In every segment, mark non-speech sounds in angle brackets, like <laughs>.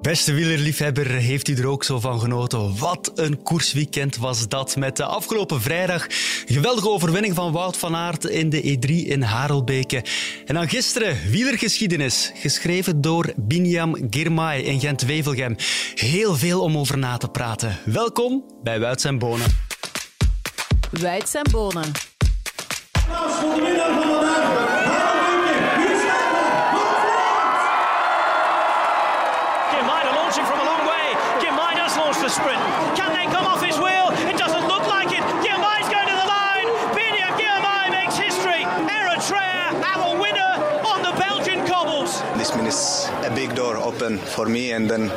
Beste wielerliefhebber, heeft u er ook zo van genoten? Wat een koersweekend was dat met de afgelopen vrijdag. Een geweldige overwinning van Wout van Aert in de E3 in Harelbeke. En dan gisteren wielergeschiedenis, geschreven door Binyam Girmay in Gent-Wevelgem. Heel veel om over na te praten. Welkom bij Wuits en Bonen. Wuits en Bonen. Applaus voor de winnaar van vandaag, big door open for me and then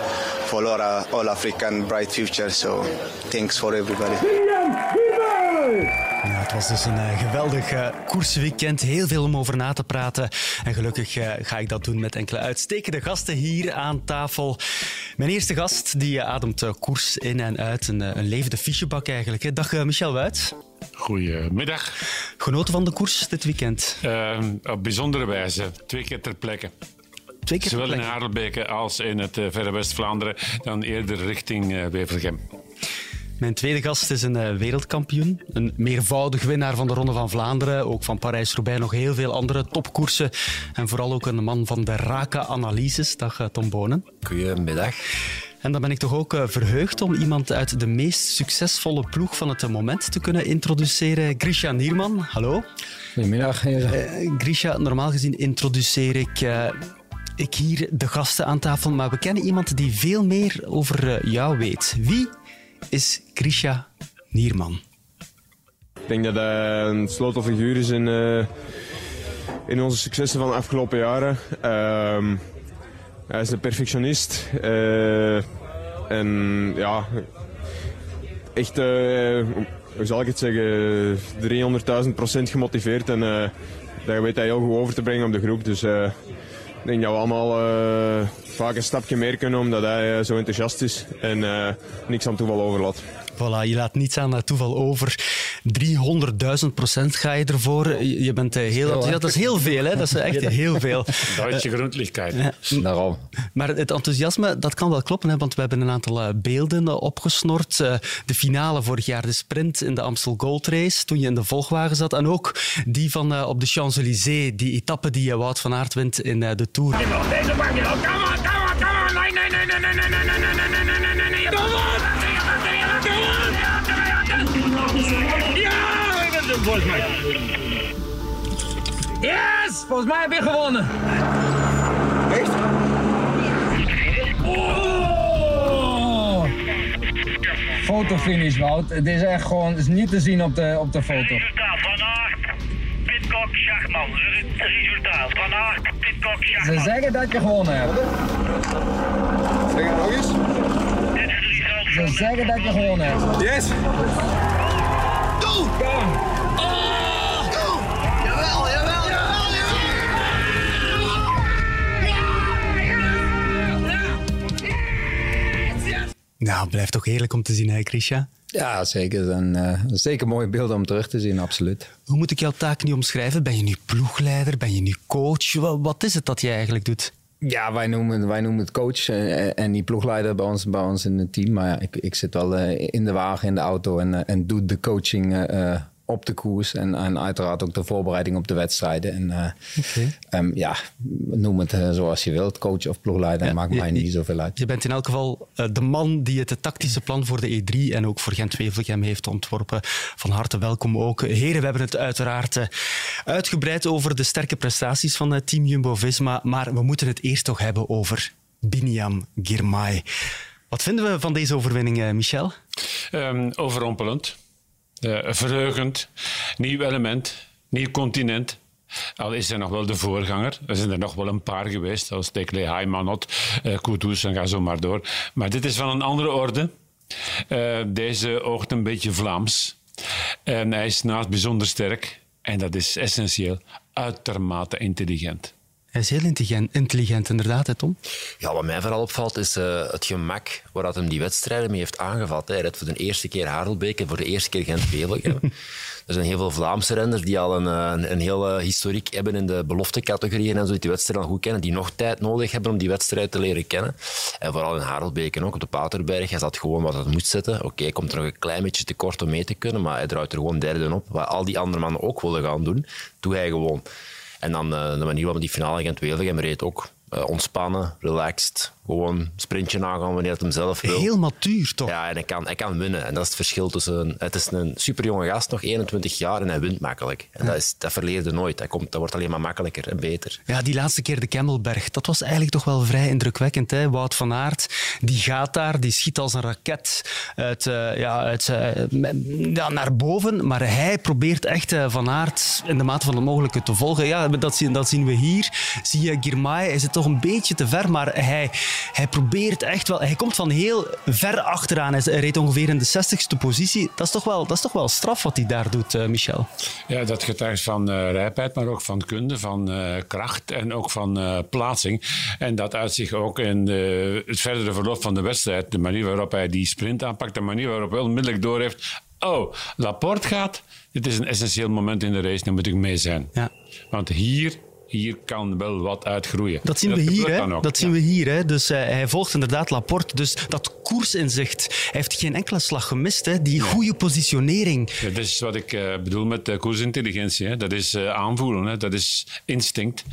for Laura, all African bright future. So thanks for everybody. Ja, het was dus een eh, geweldig eh, koersweekend. Heel veel om over na te praten. En gelukkig eh, ga ik dat doen met enkele uitstekende gasten hier aan tafel. Mijn eerste gast die ademt koers in en uit. Een, een levende fichebak eigenlijk. hè. Dag Michel Wuit. Goedemiddag. Genoten van de koers dit weekend. Uh, op bijzondere wijze, twee keer ter plekke. Twee keer Zowel in. Harelbeke als in het eh, verre West-Vlaanderen, dan eerder richting eh, Wevelgem. Mijn tweede gast is een eh, wereldkampioen. Een meervoudig winnaar van de Ronde van Vlaanderen. Ook van Parijs-Roubaix nog heel veel andere topkoersen. En vooral ook een man van de rake analyses. Dag Tom Bonen. Goedemiddag. En dan ben ik toch ook eh, verheugd om iemand uit de meest succesvolle ploeg van het moment te kunnen introduceren. Grisha Nierman, hallo. Goedemiddag. Eh, Grisha, normaal gezien introduceer ik, eh, ik hier de gasten aan tafel, maar we kennen iemand die veel meer over eh, jou weet. Wie is Grisha Nierman? Ik denk dat hij een sleutelfiguur is in, eh, in onze successen van de afgelopen jaren. Ehm, hij is een perfectionist. eh, en ja, echt, hoe zal ik het zeggen, 300.000 procent gemotiveerd. En dat weet hij heel goed over te brengen op de groep. Dus ik denk dat we allemaal eh, vaak een stapje meer kunnen omdat hij eh, zo enthousiast is en eh, niks aan toeval overlaat. Voilà, je laat niets aan het toeval over. 300.000 procent ga je ervoor. Je bent eh, heel. Dat is heel veel, hè? Dat is echt <laughs> heel veel. <laughs> Duitse grondlichkeit. Daarom. Maar het enthousiasme, dat kan wel kloppen, hè, want we hebben een aantal eh, beelden eh, opgesnort. Eh, de finale vorig jaar, de sprint in de Amstel Gold Race, toen je in de volgwagen zat. En ook die van eh, op de Champs-Élysées, die etappe die eh, Wout van Aert wint in eh, de Tour. Deze pak je op. Come on, come on, come on. Volgens mij. Yes, volgens mij heb je gewonnen. Oh! Fotofinish, Wout. Het is echt gewoon het is niet te zien op de, op de foto. Resultaat van Aert, Pitcock, Schachman. Re- Resultaat van Aert, Pitcock, Ze Schachman. zeggen dat je gewonnen hebt. Is het result Ze van zeggen dat je gewonnen hebt. Yes! Nou, het blijft toch heerlijk om te zien, hè, Grisha? Ja, zeker. En, eh, zeker mooie beelden om terug te zien, absoluut. Hoe moet ik jouw taak nu omschrijven? Ben je nu ploegleider? Ben je nu coach? Wa- Wat is het dat je eigenlijk doet? Ja, wij noemen, wij noemen het coach eh, en die ploegleider bij ons, bij ons in het team. Maar ja, ik, ik zit wel eh, in de wagen, in de auto en, en doe de coaching op de koers. En, en uiteraard ook de voorbereiding op de wedstrijden. En eh, ehm, ja, noem het eh, zoals je wilt, coach of ploegleider. maakt je- mij je- niet zoveel uit. Je bent in elk geval eh, de man die het tactische plan voor de E3 en ook voor Gent-Wevelgem heeft ontworpen. Van harte welkom ook. Heren, we hebben het uiteraard uitgebreid over de sterke prestaties van het team Jumbo-Visma, maar we moeten het eerst toch hebben over Binyam Girmay. Wat vinden we van deze overwinning, Michel? Ehm, overrompelend, eh, verheugend, nieuw element, nieuw continent. Al is er nog wel de voorganger. Er zijn er nog wel een paar geweest, zoals Tekle, Haymanot, uh, Kudus en ga zo maar door. Maar dit is van een andere orde. Eh, deze oogt een beetje Vlaams. En hij is naast bijzonder sterk, en dat is essentieel, uitermate intelligent. Hij is heel intelligent, intelligent inderdaad, hè, Tom? Ja, wat mij vooral opvalt is eh, het gemak waar dat hem die wedstrijden mee heeft aangevat. Hè. Hij redt voor de eerste keer Harelbeek en voor de eerste keer Gent-Wevelgem. <laughs> er zijn heel veel Vlaamse renners die al een, eh, een, een hele historiek hebben in de beloftecategorieën en zo, die die wedstrijd al goed kennen, die nog tijd nodig hebben om die wedstrijd te leren kennen. En vooral in Harelbeek en ook op de Paterberg. Hij zat gewoon wat het moest zetten. Oké, komt er nog een klein beetje tekort om mee te kunnen, maar hij draait er gewoon derde op. Wat al die andere mannen ook willen gaan doen, doe hij gewoon. En dan de manier waarop die finale gent wevelgem reed ook. eh, ontspannen, relaxed. Gewoon sprintje nagaan wanneer het hem zelf wil. Heel matuur, toch? Ja, en hij kan, hij kan winnen. En dat is het verschil tussen... Het is een superjonge gast, nog 21 jaar, en hij wint makkelijk. En dat, is, dat verleerde nooit. Dat, komt, dat wordt alleen maar makkelijker en beter. Ja, die laatste keer de Kemmelberg, dat was eigenlijk toch wel vrij indrukwekkend. Hè? Wout van Aert, die gaat daar, die schiet als een raket uit, eh, ja, uit, eh, ja, naar boven. Maar hij probeert echt eh, Van Aert in de mate van het mogelijke te volgen. Ja, dat zien, dat zien we hier. Zie je Girmay, is het toch een beetje te ver, maar hij, hij probeert echt wel... Hij komt van heel ver achteraan. Hij reed ongeveer in de 60ste positie. Dat is toch wel, dat is toch wel straf wat hij daar doet, eh, Michel. Ja, dat getuigt van eh rijpheid, maar ook van kunde, van eh, kracht en ook van plaatsing. En dat uit zich ook in de, het verdere verloop van de wedstrijd. De manier waarop hij die sprint aanpakt, de manier waarop hij onmiddellijk doorheeft. Oh, Laporte gaat. Dit is een essentieel moment in de race, daar moet ik mee zijn. Ja. Want hier, hier kan wel wat uitgroeien. Dat zien En we hier, hè? Dat zien we hier, hè? Dus eh, hij volgt inderdaad Laporte. Dus dat koersinzicht. Hij heeft geen enkele slag gemist, hè? Die goede positionering. Ja, dat is wat ik eh, bedoel met uh, koersintelligentie. Hè. Dat is eh, aanvoelen, hè. dat is instinct.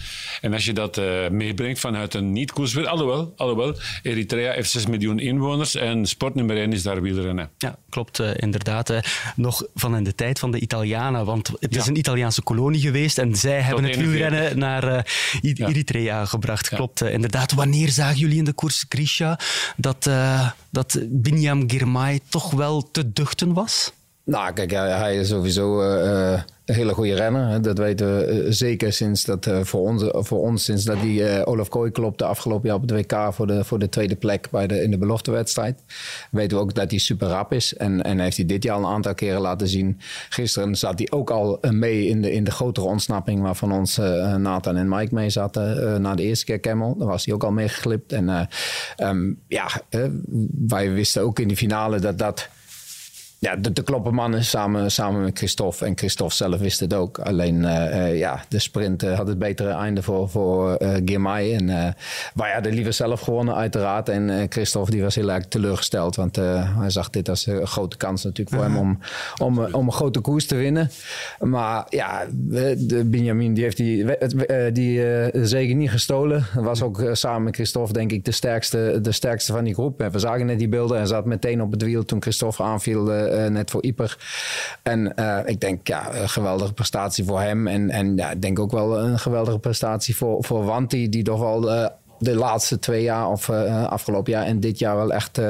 En als je dat eh, meebrengt vanuit een niet-koerswereld... Alhoewel, alhoewel, Eritrea heeft 6 miljoen inwoners en sport nummer 1 is daar wielrennen. Ja, klopt eh, inderdaad. hè. Nog van in de tijd van de Italianen. Want het is een Italiaanse kolonie geweest en zij hebben het 41. wielrennen naar eh, Ja. Eritrea gebracht. Klopt eh, inderdaad. Wanneer zagen jullie in de koers, Grisha, dat, eh dat Binyam Girmay toch wel te duchten was? Nou, kijk, hij, is sowieso eh, eh, een hele goede renner. Dat weten we eh, zeker sinds dat eh, voor, ons, voor ons, sinds dat die eh, Olaf Kooi klopte afgelopen jaar op het WK voor de, voor de tweede plek bij de, in de beloftewedstrijd. Weten we ook dat hij super rap is. En, en heeft hij dit jaar al een aantal keren laten zien. Gisteren zat hij ook al eh, mee in de, in de grotere ontsnapping waar van ons eh, Nathan en Mike mee zaten. eh, na de eerste keer Camel. Daar was hij ook al mee geglipt. En eh, ehm, ja, eh, wij wisten ook in die finale dat dat ja, de, de kloppermannen samen, samen met Christophe. En Christophe zelf wist het ook. Alleen eh, eh, ja, de sprint eh, had het betere einde voor, voor Girmay. En eh wij hadden liever zelf gewonnen uiteraard. En Christophe die was heel erg teleurgesteld. Want hij zag dit als een grote kans natuurlijk voor hem om, om, eh, om een grote koers te winnen. Maar ja, de Benjamin die heeft die, die zege niet gestolen. Was ook samen met Christophe denk ik de sterkste, de sterkste van die groep. En we zagen net die beelden. Hij zat meteen op het wiel toen Christophe aanviel. Eh, net voor Ieper. En eh, ik denk, ja, een geweldige prestatie voor hem. En, en ja, ik denk ook wel een geweldige prestatie voor, voor Wanti, die toch al eh, de laatste twee jaar of afgelopen jaar en dit jaar wel echt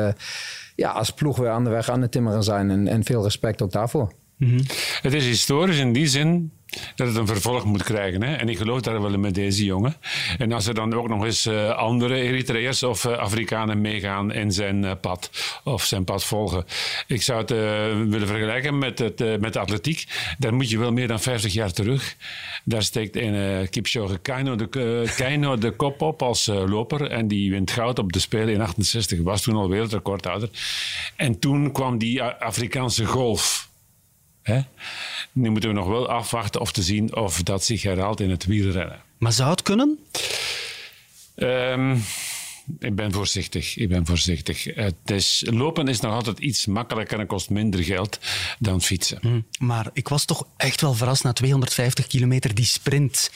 ja, als ploeg weer aan de weg aan het timmeren zijn. En, en veel respect ook daarvoor. Het is historisch in die zin dat het een vervolg moet krijgen. Hè? En ik geloof daar wel in met deze jongen. En als er dan ook nog eens eh, andere Eritreërs of eh, Afrikanen meegaan in zijn eh, pad, of zijn pad volgen. Ik zou het willen vergelijken met, het, met de atletiek. Daar moet je wel meer dan 50 jaar terug. Daar steekt eh, Kipchoge Keino de, Keino de kop op als loper. En die wint goud op de Spelen in 68. Was toen al wereldrecordhouder. En toen kwam die Afrikaanse golf. Hè? Nu moeten we nog wel afwachten of te zien of dat zich herhaalt in het wielrennen. Maar zou het kunnen? Ehm, ik ben voorzichtig. Ik ben voorzichtig. Het is, lopen is nog altijd iets makkelijker en kost minder geld dan fietsen. Maar ik was toch echt wel verrast na 250 kilometer, die sprint.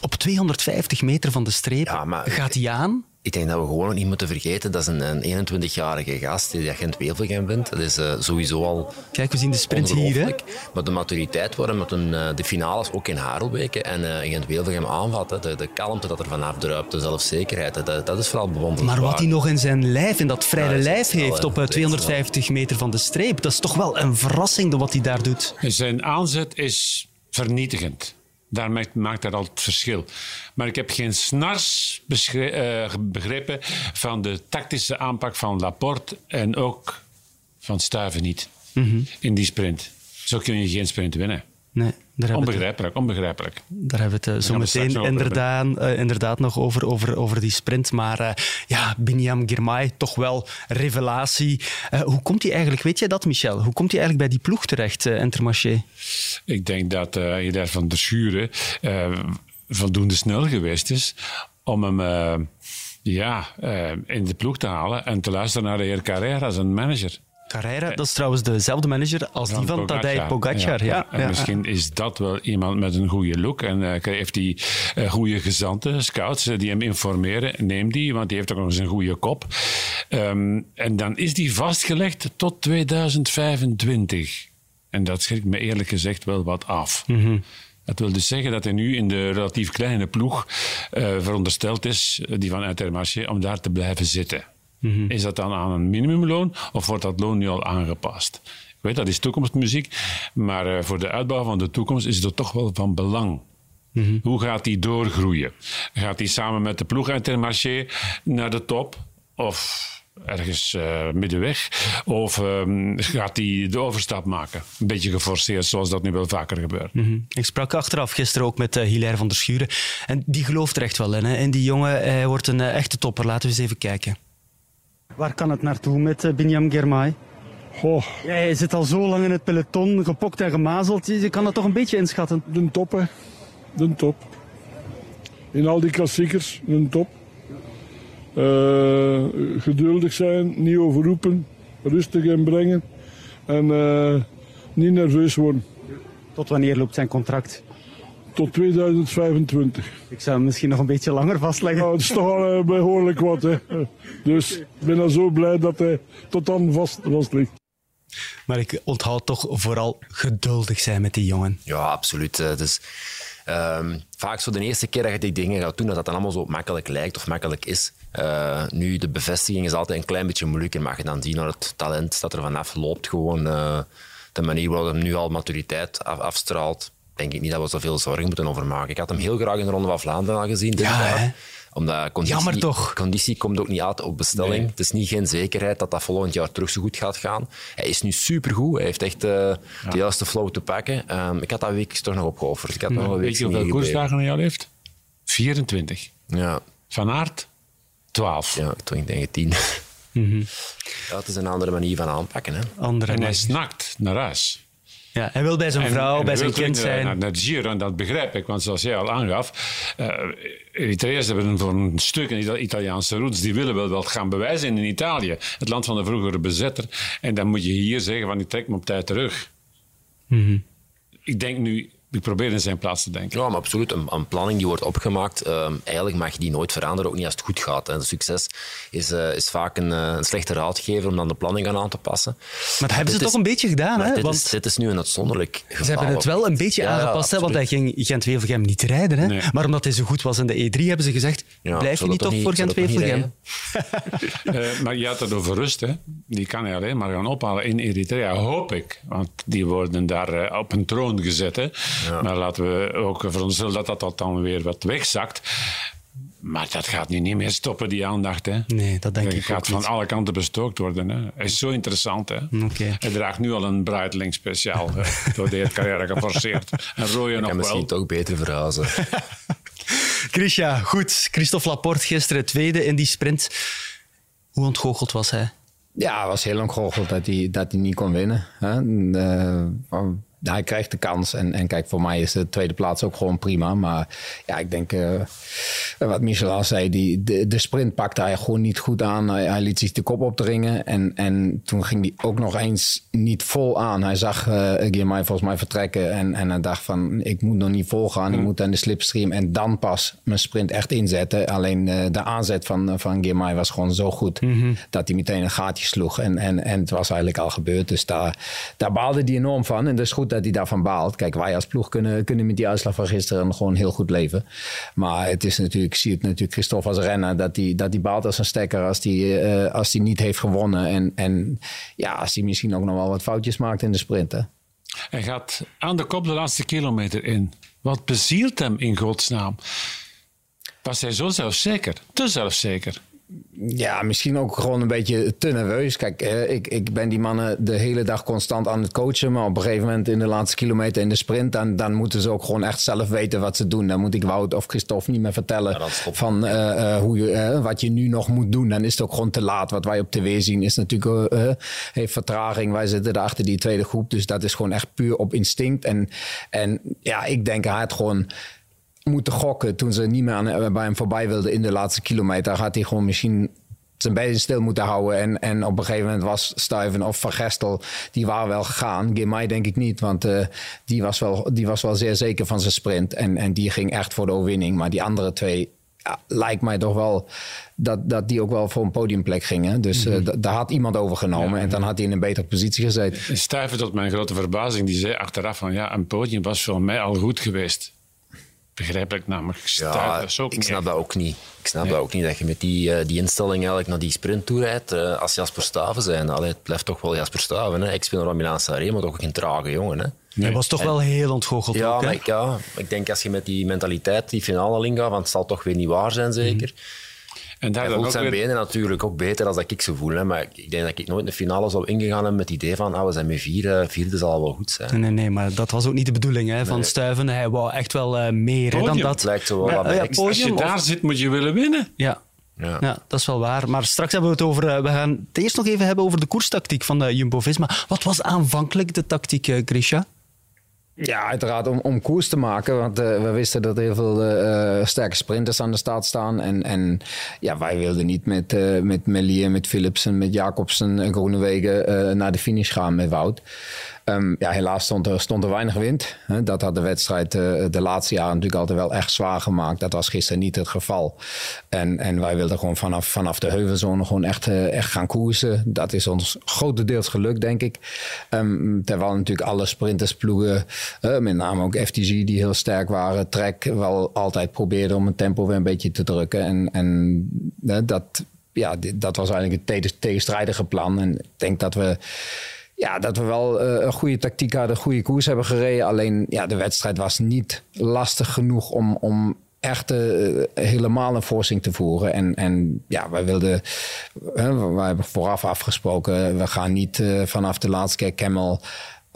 Op 250 meter van de streep Ja, maar- gaat hij aan. Ik denk dat we gewoon ook niet moeten vergeten, dat is een, een 21-jarige gast die agent Wevelgem wint. Dat is eh, sowieso al Kijk, we zien de sprint hier. Hè? Maar de maturiteit waarin met een, eh, de finales, ook in Harelbeke en eh Gent Wevelgem aanvatten, de, de kalmte dat er vanaf druipt, de zelfzekerheid, dat, dat is vooral bewonderenswaardig. Maar wat hij nog in zijn lijf, in dat vrije Ja, lijf heeft op eh, Dat is wel. 250 meter van de streep, dat is toch wel een verrassing wat hij daar doet. Zijn aanzet is vernietigend. Daar maakt, maakt dat al het verschil. Maar ik heb geen snars eh, begrepen van de tactische aanpak van Laporte en ook van Stuiven niet in die sprint. Zo kun je geen sprint winnen. Nee. Daar het- Onbegrijpelijk, onbegrijpelijk. Daar hebben we het eh, zo meteen inderdaad, eh, inderdaad nog over, over, over die sprint. Maar eh, ja, Binyam Girmay, toch wel revelatie. Eh, hoe komt hij eigenlijk, weet jij dat Michel? Hoe komt hij eigenlijk bij die ploeg terecht, eh Intermarché? Ik denk dat eh Hilaire van der Schuren eh, voldoende snel geweest is om hem eh, ja, eh, in de ploeg te halen en te luisteren naar de heer Carrera, zijn manager. Carrera, dat is trouwens dezelfde manager als die van Tadej Pogacar. Ja, En ja. misschien is dat wel iemand met een goede look. En eh, heeft hij eh, goede gezanten, scouts, eh, die hem informeren. Neem die, want die heeft ook nog eens een goede kop. Ehm, en dan is die vastgelegd tot 2025. En dat schrikt me eerlijk gezegd wel wat af. Dat wil dus zeggen dat hij nu in de relatief kleine ploeg eh, verondersteld is, die van Intermarché, om daar te blijven zitten. Is dat dan aan een minimumloon of wordt dat loon nu al aangepast? Ik weet, dat is toekomstmuziek, maar eh, voor de uitbouw van de toekomst is het toch wel van belang. Hoe gaat die doorgroeien? Gaat hij samen met de ploeg Intermarché naar de top? Of ergens eh, middenweg? Of ehm, gaat hij de overstap maken? Een beetje geforceerd, zoals dat nu wel vaker gebeurt. Mhm. Ik sprak achteraf gisteren ook met uh, Hilaire van der Schuren. En die gelooft er echt wel in. Hè? En die jongen hij wordt een eh, echte topper. Laten we eens even kijken. Waar kan het naartoe met uh, Binyam Girmay? Goh. Ja, hij zit al zo lang in het peloton, gepokt en gemazeld. Je kan dat toch een beetje inschatten? De top, hè. De top. In al die klassiekers, een top. Eh, geduldig zijn, niet overroepen, rustig inbrengen en eh, niet nerveus worden. Tot wanneer loopt zijn contract? Tot 2025. Ik zou hem misschien nog een beetje langer vastleggen. Nou, het is toch al eh, behoorlijk wat. Hè. Dus ik ben dan zo blij dat hij tot dan vast, vast ligt. Maar ik onthoud toch vooral geduldig zijn met die jongen. Ja, absoluut. Eh, Dus, ehm, vaak zo de eerste keer dat je die dingen gaat doen, dat dat dan allemaal zo makkelijk lijkt of makkelijk is. Eh, nu, de bevestiging is altijd een klein beetje moeilijk en mag je dan zien dat het talent dat er vanaf loopt, gewoon eh, de manier waarop hij nu al maturiteit af- afstraalt, denk ik niet dat we zoveel zorgen moeten over maken. Ik had hem heel graag in de Ronde van Vlaanderen al gezien dit Ja, jaar. hè? Omdat conditie, Jammer toch? conditie komt ook niet uit op bestelling. Nee. Het is niet geen zekerheid dat dat volgend jaar terug zo goed gaat gaan. Hij is nu supergoed. Hij heeft echt eh, de juiste flow te pakken. Ehm, ik had dat week toch nog opgeofferd. Ik had nog een week Weet je hoeveel koersdagen hij al heeft? 24. Ja, Van Aert, 12. ja toen ik denk ik tien. Ja, het is een andere manier van aanpakken. Hè. Andere En hij snakt naar huis. Ja, hij wil bij zijn En- vrouw, en bij zijn kind zijn. Naar, naar Giro, en dat begrijp ik. Want zoals jij al aangaf, eh Eritreërs hebben voor een stuk een Ita- Italiaanse roots. Die willen wel wat gaan bewijzen in Italië. Het land van de vroegere bezetter. En dan moet je hier zeggen van ik trek me op tijd terug. Mhm. Ik denk nu, ik probeer in zijn plaats te denken. Ja, maar absoluut. Een, een planning die wordt opgemaakt, ehm, eigenlijk mag je die nooit veranderen, ook niet als het goed gaat. En succes is, eh, is vaak een, eh, een slechte raadgever om dan de planning aan aan te passen. Maar dat hebben ze toch een beetje gedaan, hè? Dit, Want is, dit is nu een uitzonderlijk geval. ze hebben het wel een beetje Ja, ja, aangepast, hè, want hij ging Gent-Wevelgem niet rijden. Hè? Nee. Maar omdat hij zo goed was in de E3, hebben ze gezegd, Ja, blijf je niet toch voor Gent-Wevelgem? <laughs> Eh, maar je had het over rust, hè. Die kan hij alleen maar gaan ophalen in Eritrea, hoop ik. Want die worden daar op een troon gezet, hè. Maar laten we ook veronderstellen dat dat, dat dan weer wat wegzakt. Maar dat gaat nu niet meer stoppen, die aandacht, hè. Nee, dat denk Hij ik gaat ook van niet. alle kanten bestookt worden, hè. Hij is zo interessant, hè. Oké. Hij draagt nu al een Breitling speciaal, door de heer carrière geforceerd. En rooien Ik nog kan misschien wel. toch beter verhuizen. <laughs> Chrisja, goed. Christophe Laporte gisteren tweede in die sprint. Hoe ontgoocheld was hij? Ja, het was heel ontgoocheld dat hij, dat hij niet kon winnen. Hè? En, hij krijgt de kans. En, en kijk, voor mij is de tweede plaats ook gewoon prima. Maar ja, ik denk, eh, wat Michel al zei, die, de, de sprint pakte hij gewoon niet goed aan. Hij, hij liet zich de kop opdringen. En, en toen ging hij ook nog eens niet vol aan. Hij zag uh, volgens mij vertrekken. En, en hij dacht van, ik moet nog niet vol gaan. Ik moet aan de slipstream. En dan pas mijn sprint echt inzetten. Alleen eh, de aanzet van, van Girmay was gewoon zo goed. Dat hij meteen een gaatje sloeg. En, en, en het was eigenlijk al gebeurd. Dus daar, daar baalde hij enorm van. En dat is goed dat hij daarvan baalt. Kijk, wij als ploeg kunnen, kunnen met die uitslag van gisteren gewoon heel goed leven. Maar het is natuurlijk, ik zie het natuurlijk Christophe als renner, dat hij, dat hij baalt als een stekker als hij, eh, als hij niet heeft gewonnen. En, en ja, als hij misschien ook nog wel wat foutjes maakt in de sprint. Hè? Hij gaat aan de kop de laatste kilometer in. Wat bezielt hem in godsnaam? Was hij zo zelfzeker? Te zelfzeker? Ja, misschien ook gewoon een beetje te nerveus. Kijk, eh, ik, ik ben die mannen de hele dag constant aan het coachen. Maar op een gegeven moment in de laatste kilometer in de sprint... dan, dan moeten ze ook gewoon echt zelf weten wat ze doen. Dan moet ik Wout of Christophe niet meer vertellen van eh, eh, hoe je, eh, wat je nu nog moet doen. Dan is het ook gewoon te laat. Wat wij op tv zien is natuurlijk heeft vertraging. Wij zitten daar achter die tweede groep. Dus dat is gewoon echt puur op instinct. En, en ja, ik denk hij had gewoon moeten gokken toen ze niet meer aan, bij hem voorbij wilden in de laatste kilometer. Had hij gewoon misschien zijn benen stil moeten houden. En, en op een gegeven moment was Stuyven of Van Gestel, die waren wel gegaan. Girmay denk ik niet, want eh, die, was wel, die was wel zeer zeker van zijn sprint. En, en die ging echt voor de overwinning. Maar die andere twee, ja, lijkt mij toch wel dat, dat die ook wel voor een podiumplek gingen. Dus eh, d- daar had iemand overgenomen en dan had hij in een betere positie gezeten. Stuyven, tot mijn grote verbazing, die zei achteraf van ja, een podium was voor mij al goed geweest. Begrijpelijk namelijk. Ja, ik snap echt. dat ook niet. Ik snap Nee. dat ook niet, dat je met die, eh, die instelling eigenlijk naar die sprint toe rijdt eh, als Jasper Staven zijn. Allee, het blijft toch wel Jasper Staven. Hè. Ik speel naar Milaan Sanremo, maar toch ook geen trage jongen. Hè. Hij was toch wel heel ontgoocheld Ja, ook, hè? maar ik, ja, ik denk als je met die mentaliteit die finale ingaat, want het zal toch weer niet waar zijn, zeker. En daar voelt ook zijn weer- benen natuurlijk ook beter dan dat ik ze voel. Hè. Maar ik- denk dat ik nooit in de finale zou ingegaan hebben met het idee van ah, we zijn met vier, eh, vierde zal wel goed zijn. Nee, nee, nee, maar dat was ook niet de bedoeling hè, van Nee. Stuiven. Hij wou echt wel eh, meer dan dat. Het lijkt zo wel Ja, wat ja. Als je of- daar zit, moet je willen winnen. Ja. Ja. Ja, dat is wel waar. Maar straks hebben we het over. eh, we gaan het eerst nog even hebben over de koerstactiek van de Jumbo Visma. Wat was aanvankelijk de tactiek, Grisha? Ja, uiteraard om, om koers te maken. Want eh, we wisten dat heel veel eh, sterke sprinters aan de start staan. En, en ja, wij wilden niet met, eh met Melier, met Philipsen, met Jacobsen en Groenewegen naar de finish gaan met Wout. Ehm, ja, helaas stond er, stond er weinig wind. Dat had de wedstrijd eh, de laatste jaren natuurlijk altijd wel echt zwaar gemaakt. Dat was gisteren niet het geval. En, en wij wilden gewoon vanaf, vanaf de heuvelzone gewoon echt, eh, echt gaan koersen. Dat is ons grotendeels gelukt, denk ik. Ehm, terwijl natuurlijk alle sprintersploegen, met name ook FTG die heel sterk waren, Trek wel altijd probeerden om het tempo weer een beetje te drukken. En, en dat, ja, dat was eigenlijk het tegen- tegenstrijdige plan. En ik denk dat we ja, dat we wel eh, een goede tactiek hadden, een goede koers hebben gereden. Alleen ja, de wedstrijd was niet lastig genoeg om, om echt eh, helemaal een forcing te voeren. En, en ja, wij wilden, uh, wij hebben vooraf afgesproken, we gaan niet eh, vanaf de laatste keer Camel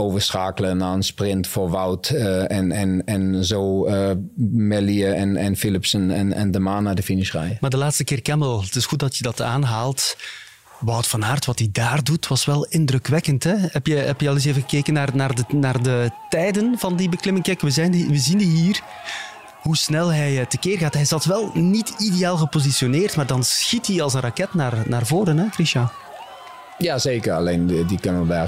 overschakelen naar een sprint voor Wout eh, en, en, en zo eh Mellier en, en Philipsen en, en De Maan naar de finish rijden. Maar de laatste keer Camel, het is goed dat je dat aanhaalt. Wout van Aert, wat hij daar doet, was wel indrukwekkend. Hè? Heb, je, heb je al eens even gekeken naar, naar, de, naar de tijden van die beklimming? Kijk, we, zijn we zien hier. Hoe snel hij eh, tekeer gaat. Hij zat wel niet ideaal gepositioneerd, maar dan schiet hij als een raket naar, naar voren, hè, Christian? Ja, zeker. Alleen die, die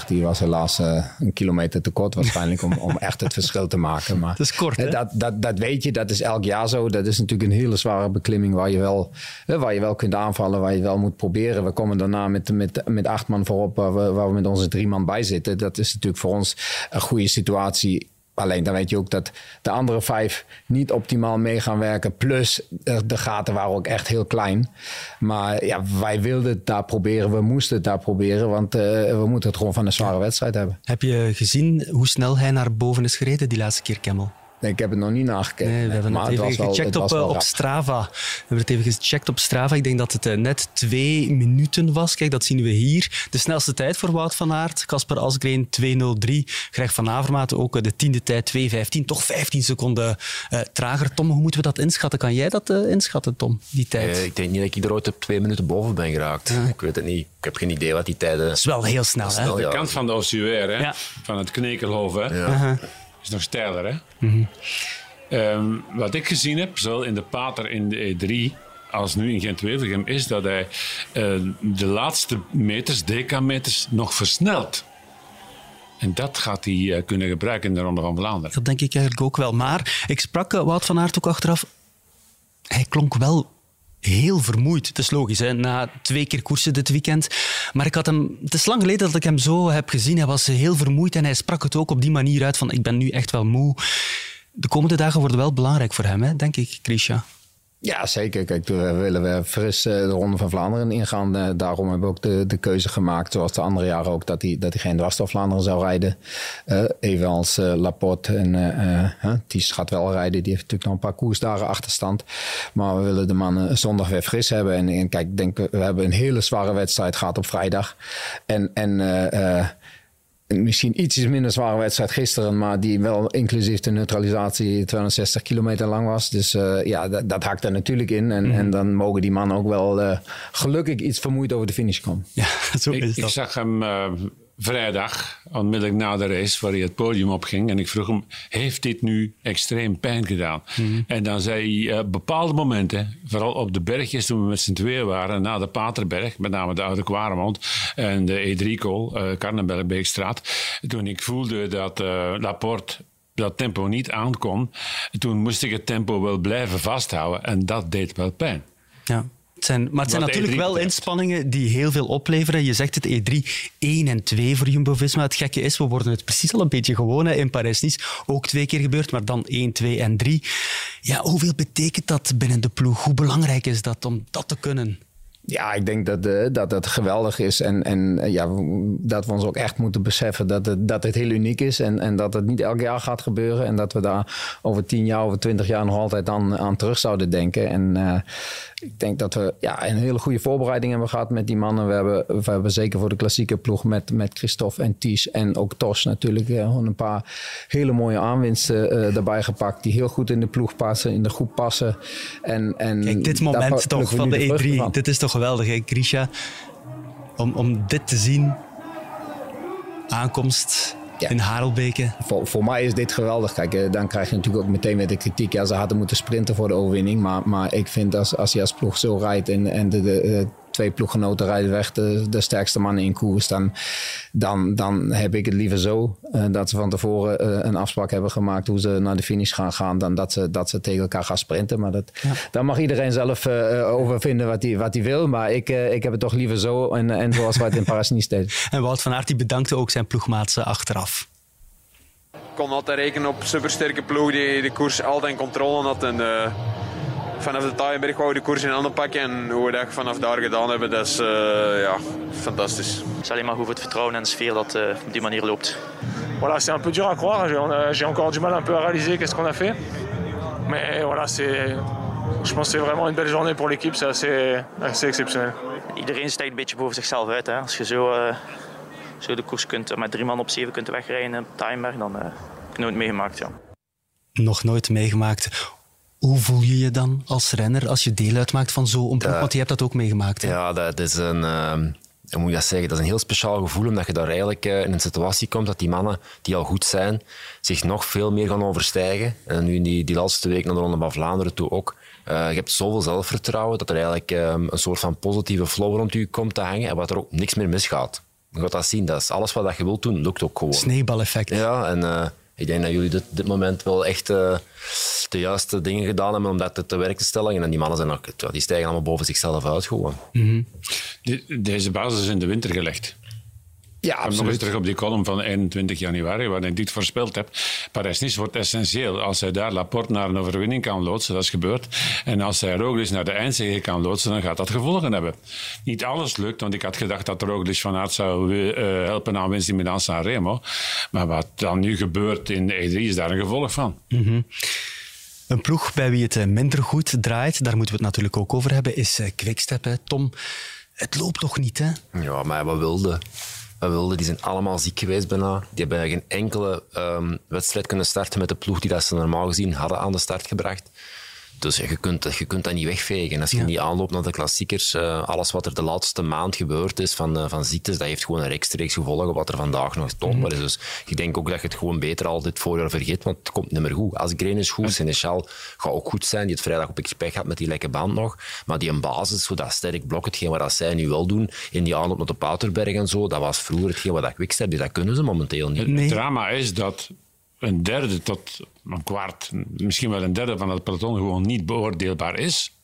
die was helaas eh, een kilometer te kort waarschijnlijk om, om echt het verschil te maken. Maar <laughs> Dat is kort, hè? dat, dat, dat weet je, dat is elk jaar zo. Dat is natuurlijk een hele zware beklimming waar je wel, eh, waar je wel kunt aanvallen, waar je wel moet proberen. We komen daarna met, met, met acht man voorop, waar we, waar we met onze drie man bij zitten. Dat is natuurlijk voor ons een goede situatie. Alleen dan weet je ook dat de andere vijf niet optimaal mee gaan werken. Plus de, de gaten waren ook echt heel klein. Maar ja, wij wilden het daar proberen. We moesten het daar proberen. Want eh, we moeten het gewoon van een zware wedstrijd hebben. Heb je gezien hoe snel hij naar boven is gereden die laatste keer, Camel? Nee, ik heb het nog niet nagekeken. Nee, we hebben maar het even was wel- gecheckt het op, was eh, op. Strava. We hebben het even gecheckt op Strava. Ik denk dat het eh, net twee minuten was. Kijk, dat zien we hier. De snelste tijd voor Wout van Aert. Casper Asgreen 2.03. Greg van Avermaat ook eh, de tiende tijd 2.15. Toch 15 seconden eh, trager. Tom, hoe moeten we dat inschatten? Kan jij dat inschatten, Tom, die tijd? Ik denk niet dat ik er ooit op twee minuten boven ben geraakt. Ik weet het niet. Ik heb geen idee wat die tijden... Dat is wel heel snel, hè? De ja. kant van de ossuair, hè? Ja. van het knekelhof, hè? Uh-huh. Is nog steiler. Hè? Ehm, wat ik gezien heb, zowel in de Pater in de E3 als nu in Gent-Wevelgem, is dat hij eh, de laatste meters, decameters, nog versnelt. En dat gaat hij eh, kunnen gebruiken in de Ronde van Vlaanderen. Dat denk ik eigenlijk ook wel. Maar ik sprak eh, Wout van Aert ook achteraf. Hij klonk wel heel vermoeid. Het is logisch, hè? na twee keer koersen dit weekend. Maar ik had hem, het is lang geleden dat ik hem zo heb gezien. Hij was heel vermoeid en hij sprak het ook op die manier uit van ik ben nu echt wel moe. De komende dagen worden wel belangrijk voor hem, hè? denk ik, Krisha. Ja, zeker. Kijk, we willen we fris eh, de Ronde van Vlaanderen ingaan. Eh, daarom hebben we ook de, de keuze gemaakt, zoals de andere jaren ook, dat hij, dat hij geen dwars door Vlaanderen zou rijden. Eh evenals Laporte en eh, Ties gaat wel rijden. Die heeft natuurlijk nog een paar koersdagen achterstand. Maar we willen de mannen zondag weer fris hebben. En, en kijk, denk, we hebben een hele zware wedstrijd gehad op vrijdag. En, en misschien ietsjes minder zware wedstrijd gisteren, maar die wel inclusief de neutralisatie 260 kilometer lang was. Dus eh, ja, dat, dat hakt er natuurlijk in. En, en dan mogen die mannen ook wel eh, gelukkig iets vermoeid over de finish komen. Ja, <laughs> zo Ik, is ik dat. zag hem eh, vrijdag, onmiddellijk na de race, waar hij het podium opging. En ik vroeg hem, heeft dit nu extreem pijn gedaan? En dan zei hij, eh, bepaalde momenten, vooral op de bergjes toen we met z'n tweeën waren, na de Paterberg, met name de Oude Kwaremond en de E3-kool, uh, Karnenbergbeekstraat. Toen ik voelde dat eh, Laporte dat tempo niet aankon, toen moest ik het tempo wel blijven vasthouden. En dat deed wel pijn. Ja. Het zijn, maar het zijn Wat natuurlijk E3 wel betreft. inspanningen die heel veel opleveren. Je zegt het E3 1 en 2 voor Jumbo-Visma. Het gekke is, we worden het precies al een beetje gewoon hè, in Parijs-Nice. Ook twee keer gebeurd, maar dan 1, 2 en 3. Ja, hoeveel betekent dat binnen de ploeg? Hoe belangrijk is dat om dat te kunnen? Ja, ik denk dat, eh, dat het geweldig is. En, en eh, ja, dat we ons ook echt moeten beseffen dat het, dat het heel uniek is. En, en dat het niet elk jaar gaat gebeuren. En dat we daar over tien jaar, over twintig jaar nog altijd aan, aan terug zouden denken. En eh, ik denk dat we ja, een hele goede voorbereiding hebben gehad met die mannen. We hebben, we hebben zeker voor de klassieke ploeg met, met Christophe en Ties en ook Tos natuurlijk eh, gewoon een paar hele mooie aanwinsten eh, erbij gepakt. Die heel goed in de ploeg passen, in de groep passen. En, en Kijk, dit moment toch van de vruchten E3. van. Dit is toch geweldig, hè, Grisha? Om, om dit te zien. Aankomst in Harelbeke. Voor, voor mij is dit geweldig. Kijk, eh, dan krijg je natuurlijk ook meteen weer de kritiek. Ja, ze hadden moeten sprinten voor de overwinning. Maar, maar ik vind als, als je als ploeg zo rijdt en, en de, de, eh, twee ploeggenoten rijden weg, de, de sterkste mannen in koers, dan, dan, dan heb ik het liever zo eh, dat ze van tevoren eh, een afspraak hebben gemaakt hoe ze naar de finish gaan gaan, dan dat ze, dat ze tegen elkaar gaan sprinten. Maar dat, daar mag iedereen zelf eh, over vinden wat hij wat hij wil. Maar ik, ik heb het toch liever zo en, en zoals wij het in Parijs niet deden. <laughs> En Wout van Aert die bedankte ook zijn ploegmaats eh, achteraf. Ik kon altijd rekenen op een supersterke ploeg die de koers altijd in controle had. En, eh, vanaf de Taaienberg wou we de koers in handen pakken. En hoe we dat vanaf daar gedaan hebben, dat is eh, ja, fantastisch. Het is alleen maar goed voor het vertrouwen en de sfeer dat eh, op die manier loopt. Voilà, c'est un peu dur à croire. J'ai- encore du mal un peu à réaliser qu'est-ce qu'on a fait. Mais voilà, c'est, je pense que c'est vraiment une belle journée pour l'équipe. C'est assez, assez exceptionnel. Iedereen stijgt een beetje boven zichzelf uit. Hè. Als je zo, eh, zo de koers kunt, eh, met drie man op zeven kunt wegrijden op Timeberg, dan eh, heb ik nooit meegemaakt. Ja. Nog nooit meegemaakt. Hoe voel je je dan als renner als je deel uitmaakt van zo'n ploeg? Want je hebt dat ook meegemaakt. hè? Ja, dat is een, ehm, hoe moet je dat zeggen? Dat is een heel speciaal gevoel, omdat je daar eigenlijk eh, in een situatie komt dat die mannen die al goed zijn, zich nog veel meer gaan overstijgen. En nu in die, die laatste week naar de Ronde van Vlaanderen toe ook. Eh, je hebt zoveel zelfvertrouwen dat er eigenlijk ehm, een soort van positieve flow rond je komt te hangen en wat er ook niks meer misgaat. Je gaat dat zien. Dat is alles wat je wilt doen, lukt ook gewoon. Sneeuwbaleffect. Ja, en eh, ik denk dat jullie dit, dit moment wel echt eh, de juiste dingen gedaan hebben om dat te, werk te stellen. En die mannen zijn ook, die stijgen allemaal boven zichzelf uit gewoon. De- deze basis is in de winter gelegd. Ja, Kom nog eens absoluut. terug op die column van 21 januari, waarin ik dit voorspeld heb. Parijs-Nice wordt essentieel. Als hij daar Laporte naar een overwinning kan loodsen, dat is gebeurd. En als hij Roglic naar de eindzege kan loodsen, dan gaat dat gevolgen hebben. Niet alles lukt, want ik had gedacht dat Roglic van Aert zou eh, helpen aan winst in Milan-San Remo. Maar wat dan nu gebeurt in de E3 is daar een gevolg van. Mhm. Een ploeg bij wie het minder goed draait, daar moeten we het natuurlijk ook over hebben, is eh, Quickstep. hè. Tom, het loopt toch niet, hè? Ja, maar wat wilde? Wat wilde? Die zijn allemaal ziek geweest bijna. Die hebben geen enkele ehm, wedstrijd kunnen starten met de ploeg die dat ze normaal gezien hadden aan de start gebracht. Dus je kunt, je kunt dat niet wegvegen. Als je Ja. niet aanloopt naar de klassiekers, eh, alles wat er de laatste maand gebeurd is van, eh, van ziektes, dat heeft gewoon een rechtstreeks gevolgen op wat er vandaag nog toonbaar is. Dus ik denk ook dat je het gewoon beter al dit voorjaar vergeet, want het komt niet meer goed. Als Green is goed, Seneschal gaat ook goed zijn. Die het vrijdag op expect gaat met die lekke band nog. Maar die een basis, zo dat sterk blok, hetgeen wat dat zij nu wel doen, in die aanloop naar de Pauterberg en zo, dat was vroeger hetgeen wat dat Quickstep, dus dat kunnen ze momenteel niet. Het drama is dat een derde tot een kwart, misschien wel een derde van het peloton gewoon niet beoordeelbaar is.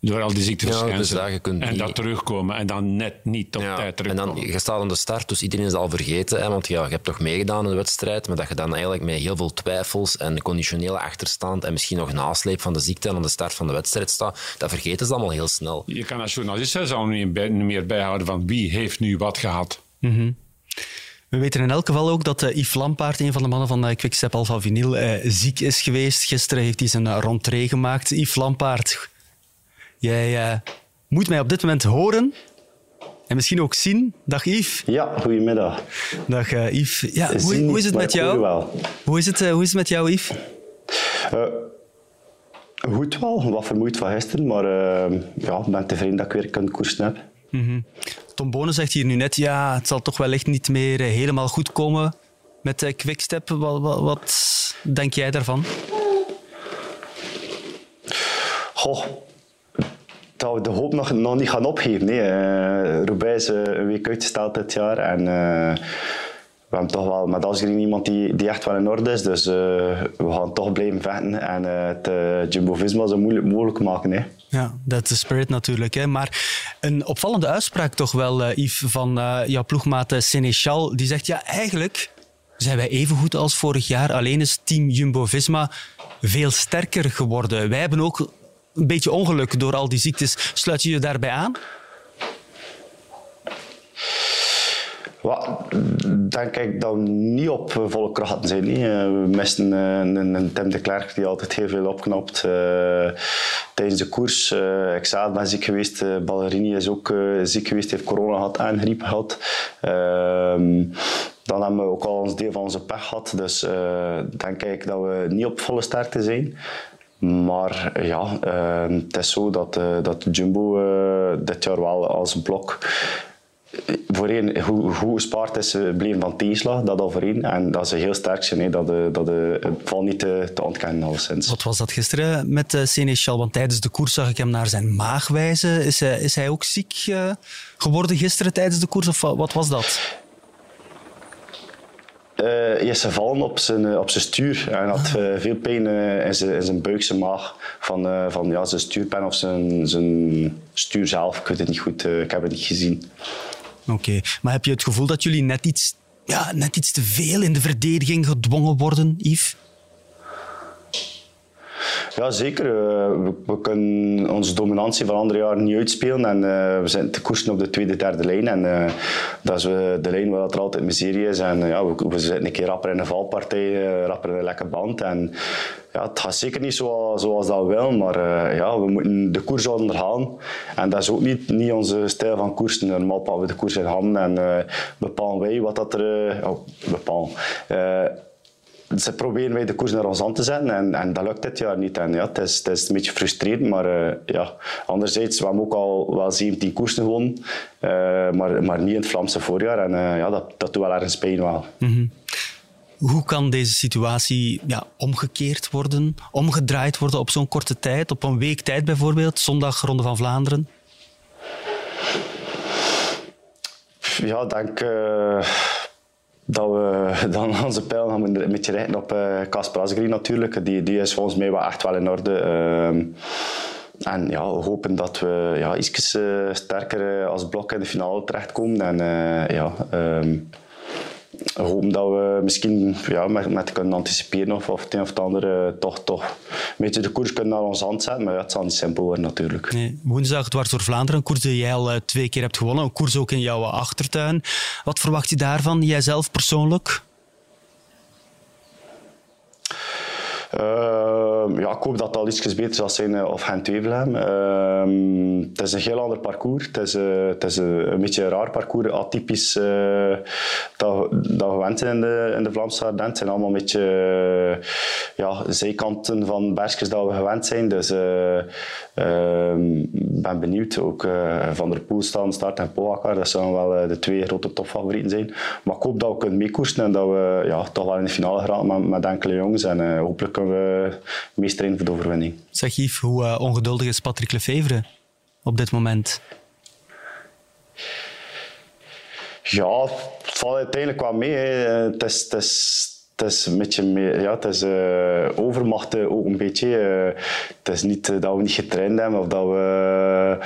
Door al die ziekteverschijnselen. Ja, dus en niet- dat terugkomen en dan net niet op tijd En terugkomen. dan, je staat aan de start, dus iedereen is al vergeten. Hè, want ja, je hebt toch meegedaan in de wedstrijd, maar dat je dan eigenlijk met heel veel twijfels en conditionele achterstand en misschien nog nasleep van de ziekte aan de start van de wedstrijd staat, dat vergeten ze allemaal heel snel. Je kan als journalist zelfs al niet meer bijhouden van wie heeft nu wat gehad. Mhm. We weten in elk geval ook dat eh, Yves Lampaard, een van de mannen van uh, Quickstep Alpha Vinyl, eh, ziek is geweest. Gisteren heeft hij zijn uh, rentree gemaakt. Yves Lampaard, jij eh, moet mij op dit moment horen en misschien ook zien. Dag Yves. Ja, goedemiddag. Dag eh, Yves. Ja, hoe, Zien hoe is het met jou? Hoe is het, eh, hoe is het met jou, Yves? Eh, goed wel, wat vermoeid van gisteren, maar eh, ja, ik ben tevreden dat ik weer kan koersen heb. Mhm. Tom Bonen zegt hier nu net, ja, het zal toch wellicht niet meer eh, helemaal goed komen met eh, Quickstep. Wat, wat, wat denk jij daarvan? Goh, dat we de hoop nog, nog niet gaan opgeven. Nee. Roubaix is een week uitgesteld dit jaar en we hebben toch wel met Asgreen iemand die, die echt wel in orde is. Dus we gaan toch blijven vechten en het Jumbo-Visma zo moeilijk mogelijk maken. Hè. Ja, dat is spirit natuurlijk. Hè. Maar een opvallende uitspraak toch wel, eh, Yves, van eh, jouw ploegmaat Seneschal. Die zegt, ja, eigenlijk zijn wij even goed als vorig jaar. Alleen is team Jumbo-Visma veel sterker geworden. Wij hebben ook een beetje ongeluk door al die ziektes. Sluit je je daarbij aan? Wat, denk ik dat we niet op eh, volle krachten zijn. Nee. Eh, We misten eh, een, een Tim de Klerk die altijd heel veel opknapt tijdens de koers. Ik zelf ben ziek geweest. Ballerini is ook ziek geweest, heeft corona gehad en gehad. Ehm, dan hebben we ook al ons deel van onze pech gehad. Dus denk ik dat we niet op volle sterkte zijn. Maar ja, het is zo dat, dat Jumbo dit jaar wel als blok voorheen hoe, hoe gespaard is eh, bleven van tegenslag, dat al voorheen. En dat ze heel sterk zijn, dat, eh, dat eh, het valt niet te, te ontkennen alleszins. Wat was dat gisteren met uh, Seneschal? Want tijdens de koers zag ik hem naar zijn maag wijzen. Is hij, is hij ook ziek uh, geworden gisteren tijdens de koers? Of wat was dat? Uh, hij is gevallen op zijn, op zijn stuur en had uh, veel pijn in, zijn, in zijn buik, zijn maag, van, van ja, zijn stuurpen of zijn, zijn stuur zelf. Ik weet het niet goed, ik heb het niet gezien. Oké, maar heb je het gevoel dat jullie net iets, ja, net iets te veel in de verdediging gedwongen worden, Yves? Ja, zeker. We, we, kunnen onze dominantie van andere jaren niet uitspelen. En uh, we zijn te koersen op de tweede, derde lijn. En uh, dat is de lijn waar er altijd miserie is. En ja, we, we, zitten een keer rapper in een valpartij, rapper in een lekke band. En ja, het gaat zeker niet zoals, zoals dat willen. Maar ja, we moeten de koers onderhalen. En dat is ook niet, niet onze stijl van koersen. Normaal pakken we de koers in handen en bepalen wij wat dat er... Oh, bepalen ze proberen wij de koers naar ons aan te zetten en, en dat lukt dit jaar niet. En ja, het, is, het is een beetje frustrerend, maar uh, ja. anderzijds, we hebben ook al wel 17 koersen gewonnen, uh, maar, maar niet in het Vlaamse voorjaar. En uh, ja, dat, dat doet wel ergens pijn wel. Mm -hmm. Hoe kan deze situatie ja, omgekeerd worden, omgedraaid worden op zo'n korte tijd, op een week tijd bijvoorbeeld, zondag Ronde van Vlaanderen? Ja, denk dat we <laughs> dan onze pijl gaan een beetje richten op Casper uh, Asgreen natuurlijk. Die, die is volgens mij wel echt wel in orde. Uh, en ja, we hopen dat we ja, iets uh, sterker als blok in de finale terechtkomen. En ja, we hopen dat we misschien ja, met, met kunnen anticiperen of, of het een of het andere toch, toch een beetje de koers kunnen naar ons hand zetten. Maar ja, het zal niet simpel worden natuurlijk. Nee, woensdag dwars door Vlaanderen, een koers die jij al uh, twee keer hebt gewonnen. Een koers ook in jouw achtertuin. Wat verwacht je daarvan, jijzelf persoonlijk? Uh, ja, ik hoop dat al iets beter zal zijn uh, of Gent-Wevelgem. Uh, het is een heel ander parcours. Het is, uh, het is een, een, beetje een raar parcours, atypisch dat, dat we gewend zijn in de, in de Vlaamse Ardennen. Het zijn allemaal een beetje ja, zijkanten van bergjes dat we gewend zijn. Dus ik ben benieuwd. Ook Van der Poel staan, Start en Pogacar. Dat zullen wel de twee grote topfavorieten zijn. Maar ik hoop dat we kunnen meekoersen en dat we ja, toch wel in de finale geraken met, met enkele jongens. En hopelijk kunnen we voor de overwinning. Zeg Yves, hoe uh, ongeduldig is Patrick Lefevre op dit moment? Ja, het valt uiteindelijk wel mee. Hè. Het is, het is, het is een beetje meer, ja, het is eh, overmacht eh, ook een beetje. Eh, het is niet dat we niet getraind hebben of dat we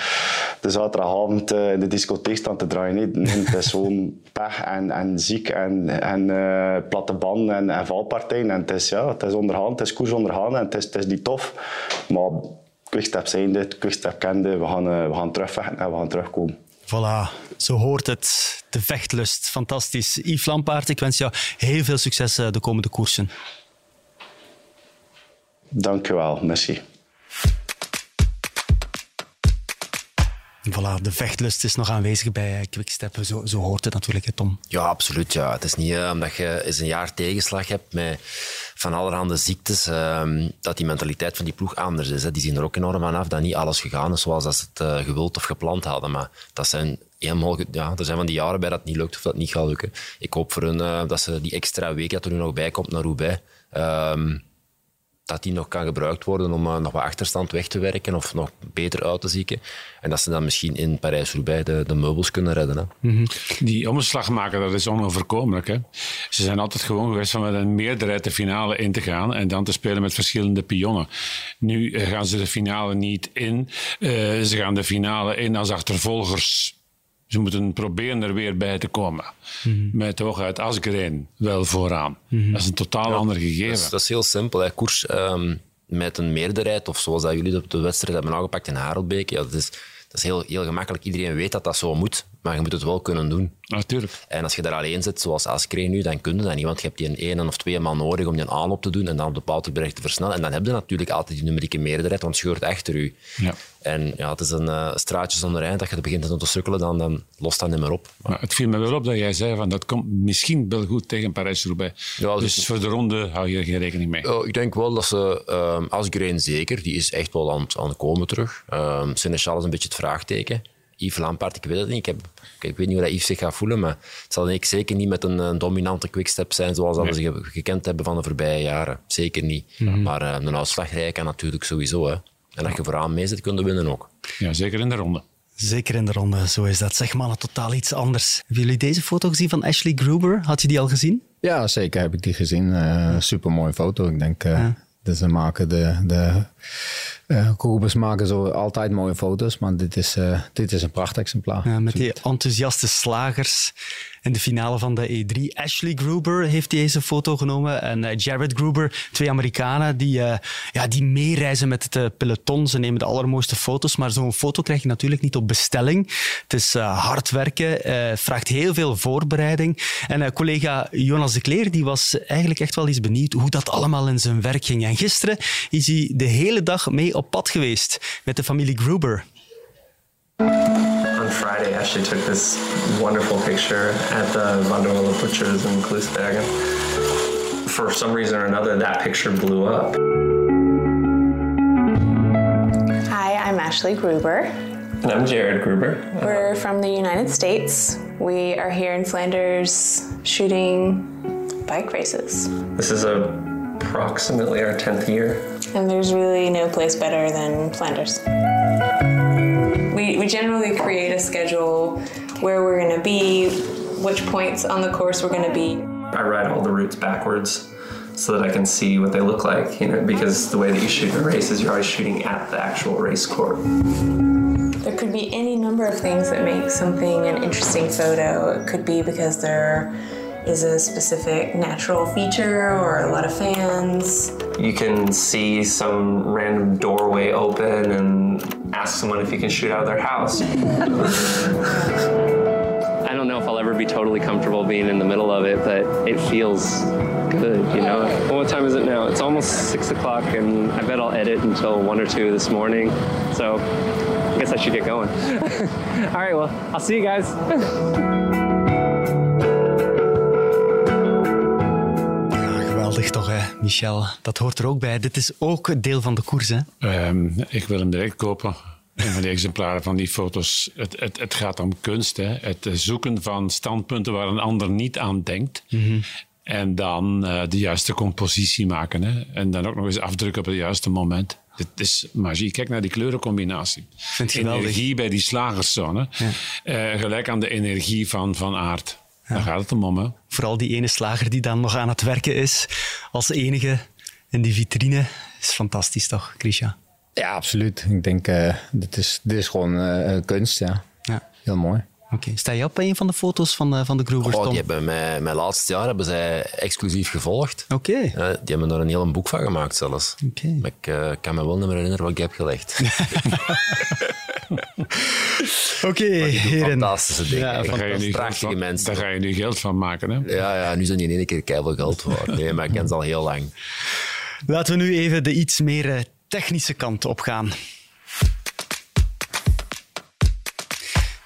de zaterdagavond in de discotheek staan te draaien. Nee, het is gewoon <laughs> pech en, en ziek en, en platte banden en, en valpartijen. En het is, ja, het is onderhand, het is koers onderhand en het is, het is niet tof. Maar Quickstep zijnde, Quickstep kende, we gaan, we gaan terugvechten en we gaan terugkomen. Voilà, zo hoort het. De vechtlust, fantastisch. Yves Lampaard, ik wens jou heel veel succes eh, de komende koersen. Dank je wel, merci. Voilà, de vechtlust is nog aanwezig bij eh, Quickstep. Zo, zo hoort het natuurlijk, Tom. Ja, absoluut. Ja. Het is niet eh, omdat je eens een jaar tegenslag hebt met van allerhande ziektes, ehm, dat die mentaliteit van die ploeg anders is. Hè. Die zien er ook enorm aan af dat niet alles gegaan is zoals dat ze het eh, gewild of gepland hadden. Maar dat zijn helemaal, ja, er zijn van die jaren bij dat het niet lukt of dat het niet gaat lukken. Ik hoop voor hun dat ze die extra week dat er nu nog bij komt naar Roubaix, ehm, dat die nog kan gebruikt worden om eh, nog wat achterstand weg te werken of nog beter uit te zieken. En dat ze dan misschien in Parijs-Roubaix de, de meubels kunnen redden. Hè. Die omslag maken, dat is onoverkomelijk. Hè? Ze zijn altijd gewoon geweest van met een meerderheid de finale in te gaan en dan te spelen met verschillende pionnen. Nu eh, gaan ze de finale niet in. Eh, ze gaan de finale in als achtervolgers. Ze moeten proberen er weer bij te komen. Met hooguit Asgreen wel vooraan. Dat is een totaal ander gegeven. Dat is, dat is heel simpel. Hè. Koers ehm, met een meerderheid, of zoals dat jullie de, de wedstrijd hebben aangepakt in Harelbeek, ja, dat is, dat is heel, heel gemakkelijk. Iedereen weet dat dat zo moet, maar je moet het wel kunnen doen. Natuurlijk. En als je daar alleen zit, zoals Askreen nu, dan kun je dat niet, want je hebt die een één of twee man nodig om die aanloop te doen en dan op de Pauterberg te versnellen. En dan heb je natuurlijk altijd die numerieke meerderheid, want scheurt achter u. Ja. En ja, het is een eh, straatje zonder eind. Dat je begint te sukkelen, dan, dan lost dat niet meer op. Maar het viel me wel op dat jij zei van dat komt misschien wel goed tegen Parijs-Roubaix. Ja, dus dus- voor de ronde hou je er geen rekening mee. Ja, ik denk wel dat ze, um, Asgreen zeker, die is echt wel aan, het- aan het komen terug. Seneschal is een beetje het vraagteken. Yves Lampaard, ik weet het niet. Ik, heb, ik, ik weet niet hoe dat Yves zich gaat voelen, maar het zal denk ik zeker niet met een, een dominante quickstep zijn zoals dat we ze ge- gekend hebben van de voorbije jaren. Zeker niet. Mhm. Maar uh, een uitslagrij kan natuurlijk sowieso. Hè. En als je vooraan mee zit, kun je winnen ook. Ja, zeker in de ronde. Zeker in de ronde, zo is dat. Zeg mannen, totaal iets anders. Hebben jullie deze foto gezien van Ashley Gruber? Had je die al gezien? Ja, zeker heb ik die gezien. Eh Super mooie foto. Ik denk, eh dat ze maken de, de Grubers maken zo altijd mooie foto's, maar dit is, eh, dit is een prachtexemplaar. Ja, met die enthousiaste slagers in de finale van de E3. Ashley Gruber heeft deze foto genomen en eh, Jared Gruber, twee Amerikanen die, ja, die meereizen met het peloton. Ze nemen de allermooiste foto's, maar zo'n foto krijg je natuurlijk niet op bestelling. Het is hard werken, vraagt heel veel voorbereiding. En collega Jonas de Kleer die was eigenlijk echt wel eens benieuwd hoe dat allemaal in zijn werk ging. En gisteren is hij de hele dag mee op pad geweest met de familie Gruber. On Friday, Ashley took this wonderful picture at the Vanderwille Butchers in Kloosbergen. For some reason or another, that picture blew up. Hi, I'm Ashley Gruber. And I'm Jared Gruber. We're from the United States. We are here in Flanders shooting bike races. This is approximately our 10th year. And there's really no place better than Flanders. We, we generally create a schedule where we're going to be, which points on the course we're going to be. I ride all the routes backwards so that I can see what they look like, you know, because the way that you shoot a race is you're always shooting at the actual race course. There could be any number of things that make something an interesting photo. It could be because there is a specific natural feature or a lot of fans. You can see some random doorway open and ask someone if you can shoot out of their house. <laughs> I don't know if I'll ever be totally comfortable being in the middle of it, but it feels good, you know? Well, what time is it now? It's almost six o'clock, and I bet I'll edit until one or two this morning. So I guess I should get going. <laughs> All right, well, I'll see you guys. <laughs> Geweldig toch, hè, Michel? Dat hoort er ook bij. Dit is ook deel van de koers, hè? Ehm, ik wil hem direct kopen. Een van die exemplaren van die foto's. Het, het, het gaat om kunst. Hè? Het zoeken van standpunten waar een ander niet aan denkt. En dan eh, de juiste compositie maken. Hè? En dan ook nog eens afdrukken op het juiste moment. Het is magie. Kijk naar die kleurencombinatie. vind geweldig. energie bij die slagerszone. Eh, gelijk aan de energie van Van Aert. Daar gaat het om, om, hè. Vooral die ene slager die dan nog aan het werken is, als enige in die vitrine, is fantastisch toch, Grisha? Ja, absoluut. Ik denk, eh dit, is, dit is gewoon eh, eh, kunst, ja. Ja. Heel mooi. Oké, sta je op bij een van de foto's van de, van de Grubers, Oh, die hebben mij, mijn laatste jaar hebben zij exclusief gevolgd. Oké. Ja, die hebben er een heel boek van gemaakt zelfs. Maar ik kan me wel niet meer herinneren wat ik heb gelegd. <laughs> <laughs> <laughs> Oké, heren. Fantastische dingen. Daar ga, je nu geld prachtige van, mensen. daar ga je nu geld van maken, hè. Ja, ja, nu zijn die in één keer keihard geld voor. Nee, maar ik ken ze al heel lang. Laten we nu even de iets meer eh, technische kant opgaan.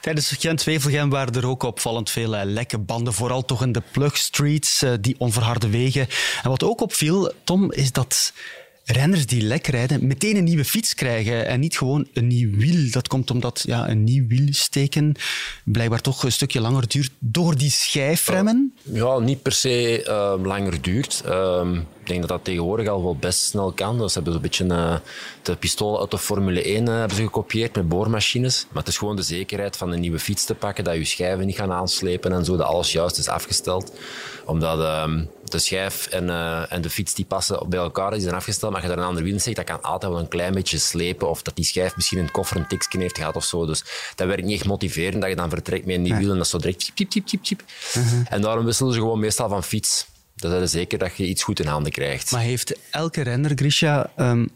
Tijdens Gent-Wevelgem waren er ook opvallend veel eh, lekke banden, vooral toch in de plugstreets, eh, die onverharde wegen. En wat ook opviel, Tom, is dat renners die lek rijden meteen een nieuwe fiets krijgen en niet gewoon een nieuw wiel. Dat komt omdat ja, een nieuw wiel steken blijkbaar toch een stukje langer duurt door die schijfremmen. Ja, niet per se eh, langer duurt. Ehm, ik denk dat dat tegenwoordig al wel best snel kan. Dus ze hebben zo'n beetje eh, de pistolen uit de Formule 1 eh, hebben ze gekopieerd met boormachines. Maar het is gewoon de zekerheid van een nieuwe fiets te pakken, dat je schijven niet gaan aanslepen en zo, dat alles juist is afgesteld. Omdat ehm, de schijf en, eh, en de fiets die passen bij elkaar, die zijn afgesteld. Maar als je daar een ander wiel in steekt, dat kan altijd wel een klein beetje slepen. Of dat die schijf misschien in het koffer een tikje heeft gehad of zo. Dus dat werkt niet echt motiverend dat je dan vertrekt met een nieuw Nee. wiel en dat zo direct chip. En daarom wisselen ze gewoon meestal van fiets. Dat is zeker dat je iets goed in handen krijgt. Maar heeft elke renner, Grisha, ehm,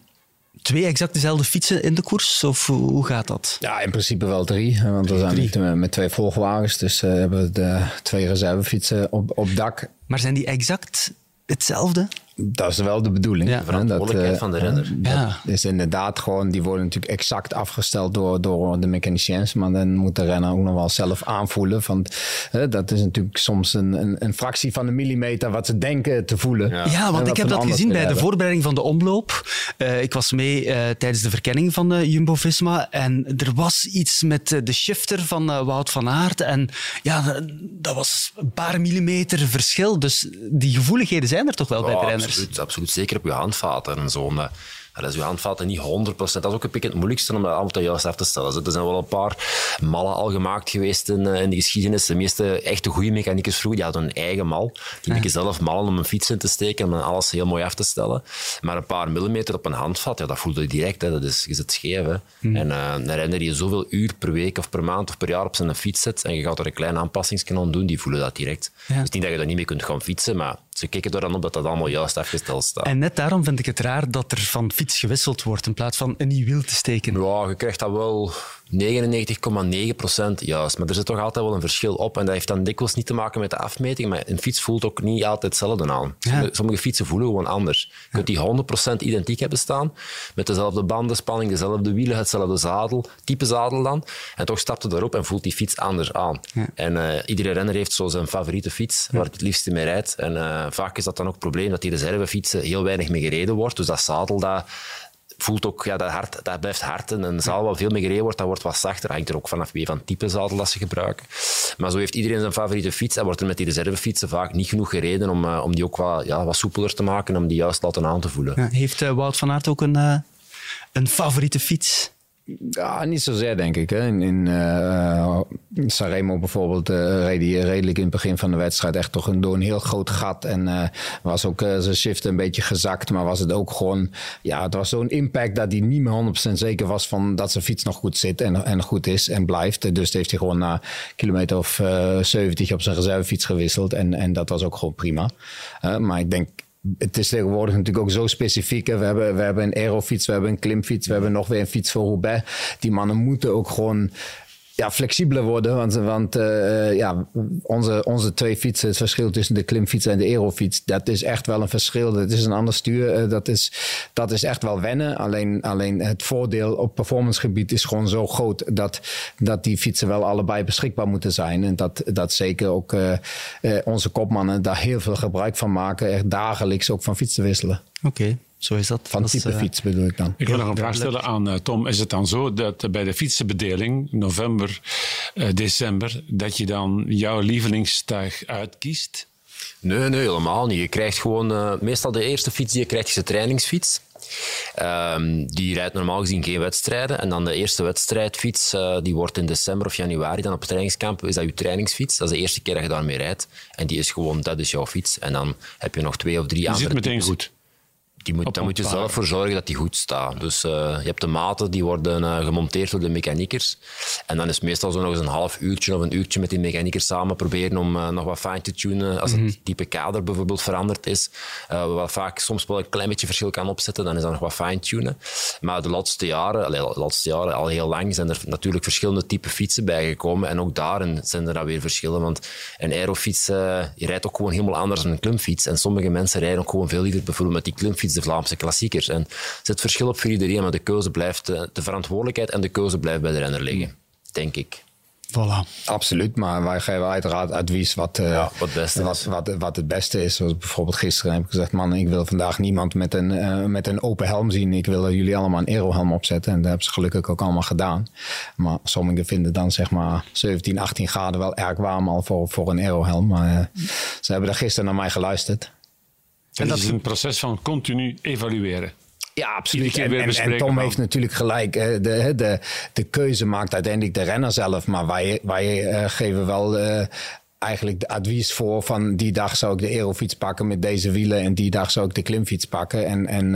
twee exact dezelfde fietsen in de koers? Of hoe gaat dat? Ja, in principe wel drie. Want we zijn drie. niet met, met twee volgwagens. Dus eh, hebben we de twee reservefietsen op, op dak. Maar zijn die exact hetzelfde? Dat is wel de bedoeling. Ja. hè, Verantwoordelijkheid dat, eh, van de renner. Dat Ja. is inderdaad gewoon, die worden natuurlijk exact afgesteld door, door de mechaniciëns. Maar dan moet de renner ook nog wel zelf aanvoelen. Van, hè, dat is natuurlijk soms een, een, een fractie van een millimeter wat ze denken te voelen. Ja, want ik heb dat gezien bij de voorbereiding van de omloop. Eh, ik was mee eh, tijdens de verkenning van eh, Jumbo-Visma en er was iets met de shifter van eh, Wout van Aert. En ja, dat was een paar millimeter verschil. Dus die gevoeligheden zijn er toch wel bij de Ja, renners. Absoluut, absoluut. Zeker op je handvaten en zo. Maar, ja, dat is je handvaten niet 100%. Dat is ook een het moeilijkste om dat allemaal juist af te stellen. Dus Er zijn wel een paar mallen al gemaakt geweest in, eh, in de geschiedenis. De meeste echte goede mechaniekers vroeger die hadden een eigen mal. Die maken zelf mallen om een fiets in te steken en dan alles heel mooi af te stellen. Maar een paar millimeter op een handvat, ja, dat voelde je direct. Hè. Dat is, je zit scheef. Hè. En eh, een renner die zoveel uur per week of per maand of per jaar op zijn fiets zet en je gaat er een kleine aanpassing aan doen, die voelen dat direct. Ja. Dus niet dat je daar niet mee kunt gaan fietsen, maar ze kijken er dan op dat dat allemaal juist afgesteld staat. En net daarom vind ik het raar dat er van fiets gewisseld wordt in plaats van een nieuw wiel te steken. Ja, je krijgt dat wel 99,9% juist. Maar er zit toch altijd wel een verschil op. En dat heeft dan dikwijls niet te maken met de afmeting. Maar een fiets voelt ook niet altijd hetzelfde aan. Sommige, sommige fietsen voelen gewoon anders. Je kunt die 100% identiek hebben staan. Met dezelfde bandenspanning, dezelfde wielen, hetzelfde zadel. Type zadel dan. En toch stapt je erop en voelt die fiets anders aan. En eh, iedere renner heeft zo zijn favoriete fiets waar het het liefste mee rijdt. En eh, vaak is dat dan ook het probleem dat die reservefietsen heel weinig mee gereden wordt. Dus dat zadel, dat voelt ook, ja, dat, hard, dat blijft hard. En een zaal waar veel meer gereden wordt, dat wordt wat zachter. Hangt er ook vanaf wie van type zadel dat ze gebruiken. Maar zo heeft iedereen zijn favoriete fiets en wordt er met die reservefietsen vaak niet genoeg gereden om, eh, om die ook wat, ja, wat soepeler te maken en om die juist laten aan te voelen. Ja, heeft eh, Wout van Aert ook een, eh, een favoriete fiets? Ja, niet zozeer denk ik. Hè. In, in eh, Sanremo bijvoorbeeld eh, reed hij redelijk in het begin van de wedstrijd echt toch een, door een heel groot gat. En eh, was ook zijn shift een beetje gezakt. Maar was het ook gewoon, ja, het was zo'n impact dat hij niet meer 100% zeker was van dat zijn fiets nog goed zit en, en goed is en blijft. Dus heeft hij gewoon na kilometer of eh 70 op zijn reservefiets gewisseld. En, en dat was ook gewoon prima. Maar ik denk het is tegenwoordig natuurlijk ook zo specifiek. We, hebben, we hebben een aerofiets, we hebben een klimfiets, we hebben nog weer een fiets voor Roubaix. Die mannen moeten ook gewoon ja, flexibeler worden. Want, want eh, ja, onze, onze twee fietsen, het verschil tussen de klimfiets en de aerofiets, dat is echt wel een verschil. Dat is een ander stuur. Eh, dat, is, dat is echt wel wennen. Alleen, alleen het voordeel op performancegebied is gewoon zo groot dat, dat die fietsen wel allebei beschikbaar moeten zijn. En dat, dat zeker ook eh, eh, onze kopmannen daar heel veel gebruik van maken. Echt dagelijks ook van fiets te wisselen. Oké, zo is dat. Van Dat is, type eh, fiets bedoel ik dan. Ik wil nog een vraag stellen aan eh, Tom. Is het dan zo dat eh, bij de fietsenbedeling, november, eh, december, dat je dan jouw lievelingstuig uitkiest? Nee, nee, helemaal niet. Je krijgt gewoon... eh, meestal de eerste fiets die je krijgt is een trainingsfiets. Ehm, die rijdt normaal gezien geen wedstrijden. En dan de eerste wedstrijdfiets, eh, die wordt in december of januari dan op het trainingskamp. Is dat je trainingsfiets? Dat is de eerste keer dat je daarmee rijdt. En die is gewoon, dat is jouw fiets. En dan heb je nog twee of drie Die andere zit meteen types. goed. Die moet, daar moet je zelf voor zorgen dat die goed staat. Dus eh, je hebt de maten, die worden eh, gemonteerd door de mechaniekers. En dan is het meestal zo nog eens een half uurtje of een uurtje met die mechaniekers samen proberen om eh, nog wat fijn te tunen. Als het type kader bijvoorbeeld veranderd is, wat vaak soms wel een klein beetje verschil kan opzetten, dan is dat nog wat fine tunen. Maar de laatste jaren, allee, de laatste jaren al heel lang, zijn er natuurlijk verschillende type fietsen bijgekomen. En ook daarin zijn er dan weer verschillen. Want een aerofiets, je rijdt ook gewoon helemaal anders dan een klimfiets. En sommige mensen rijden ook gewoon veel liever bijvoorbeeld met die klimfiets de Vlaamse klassiekers. En zit verschil op voor iedereen, maar de keuze blijft, eh, de verantwoordelijkheid en de keuze blijft bij de renner liggen. Denk ik. Voilà. Absoluut, maar wij geven uiteraard advies wat, eh, wat, beste wat, wat, wat het beste is. Zoals bijvoorbeeld gisteren heb ik gezegd, man, ik wil vandaag niemand met een, eh, met een open helm zien. Ik wil jullie allemaal een aerohelm opzetten. En dat hebben ze gelukkig ook allemaal gedaan. Maar sommigen vinden dan zeg maar 17, 18 graden wel erg warm al voor, voor een aerohelm. Maar ze hebben daar gisteren naar mij geluisterd. En dat is een proces van continu evalueren. Ja, absoluut. En, Tom heeft natuurlijk gelijk. De, de, de keuze maakt uiteindelijk de renner zelf. Maar wij, wij eh, geven wel eh, eigenlijk de advies voor van die dag zou ik de aerofiets pakken met deze wielen en die dag zou ik de klimfiets pakken. En, en,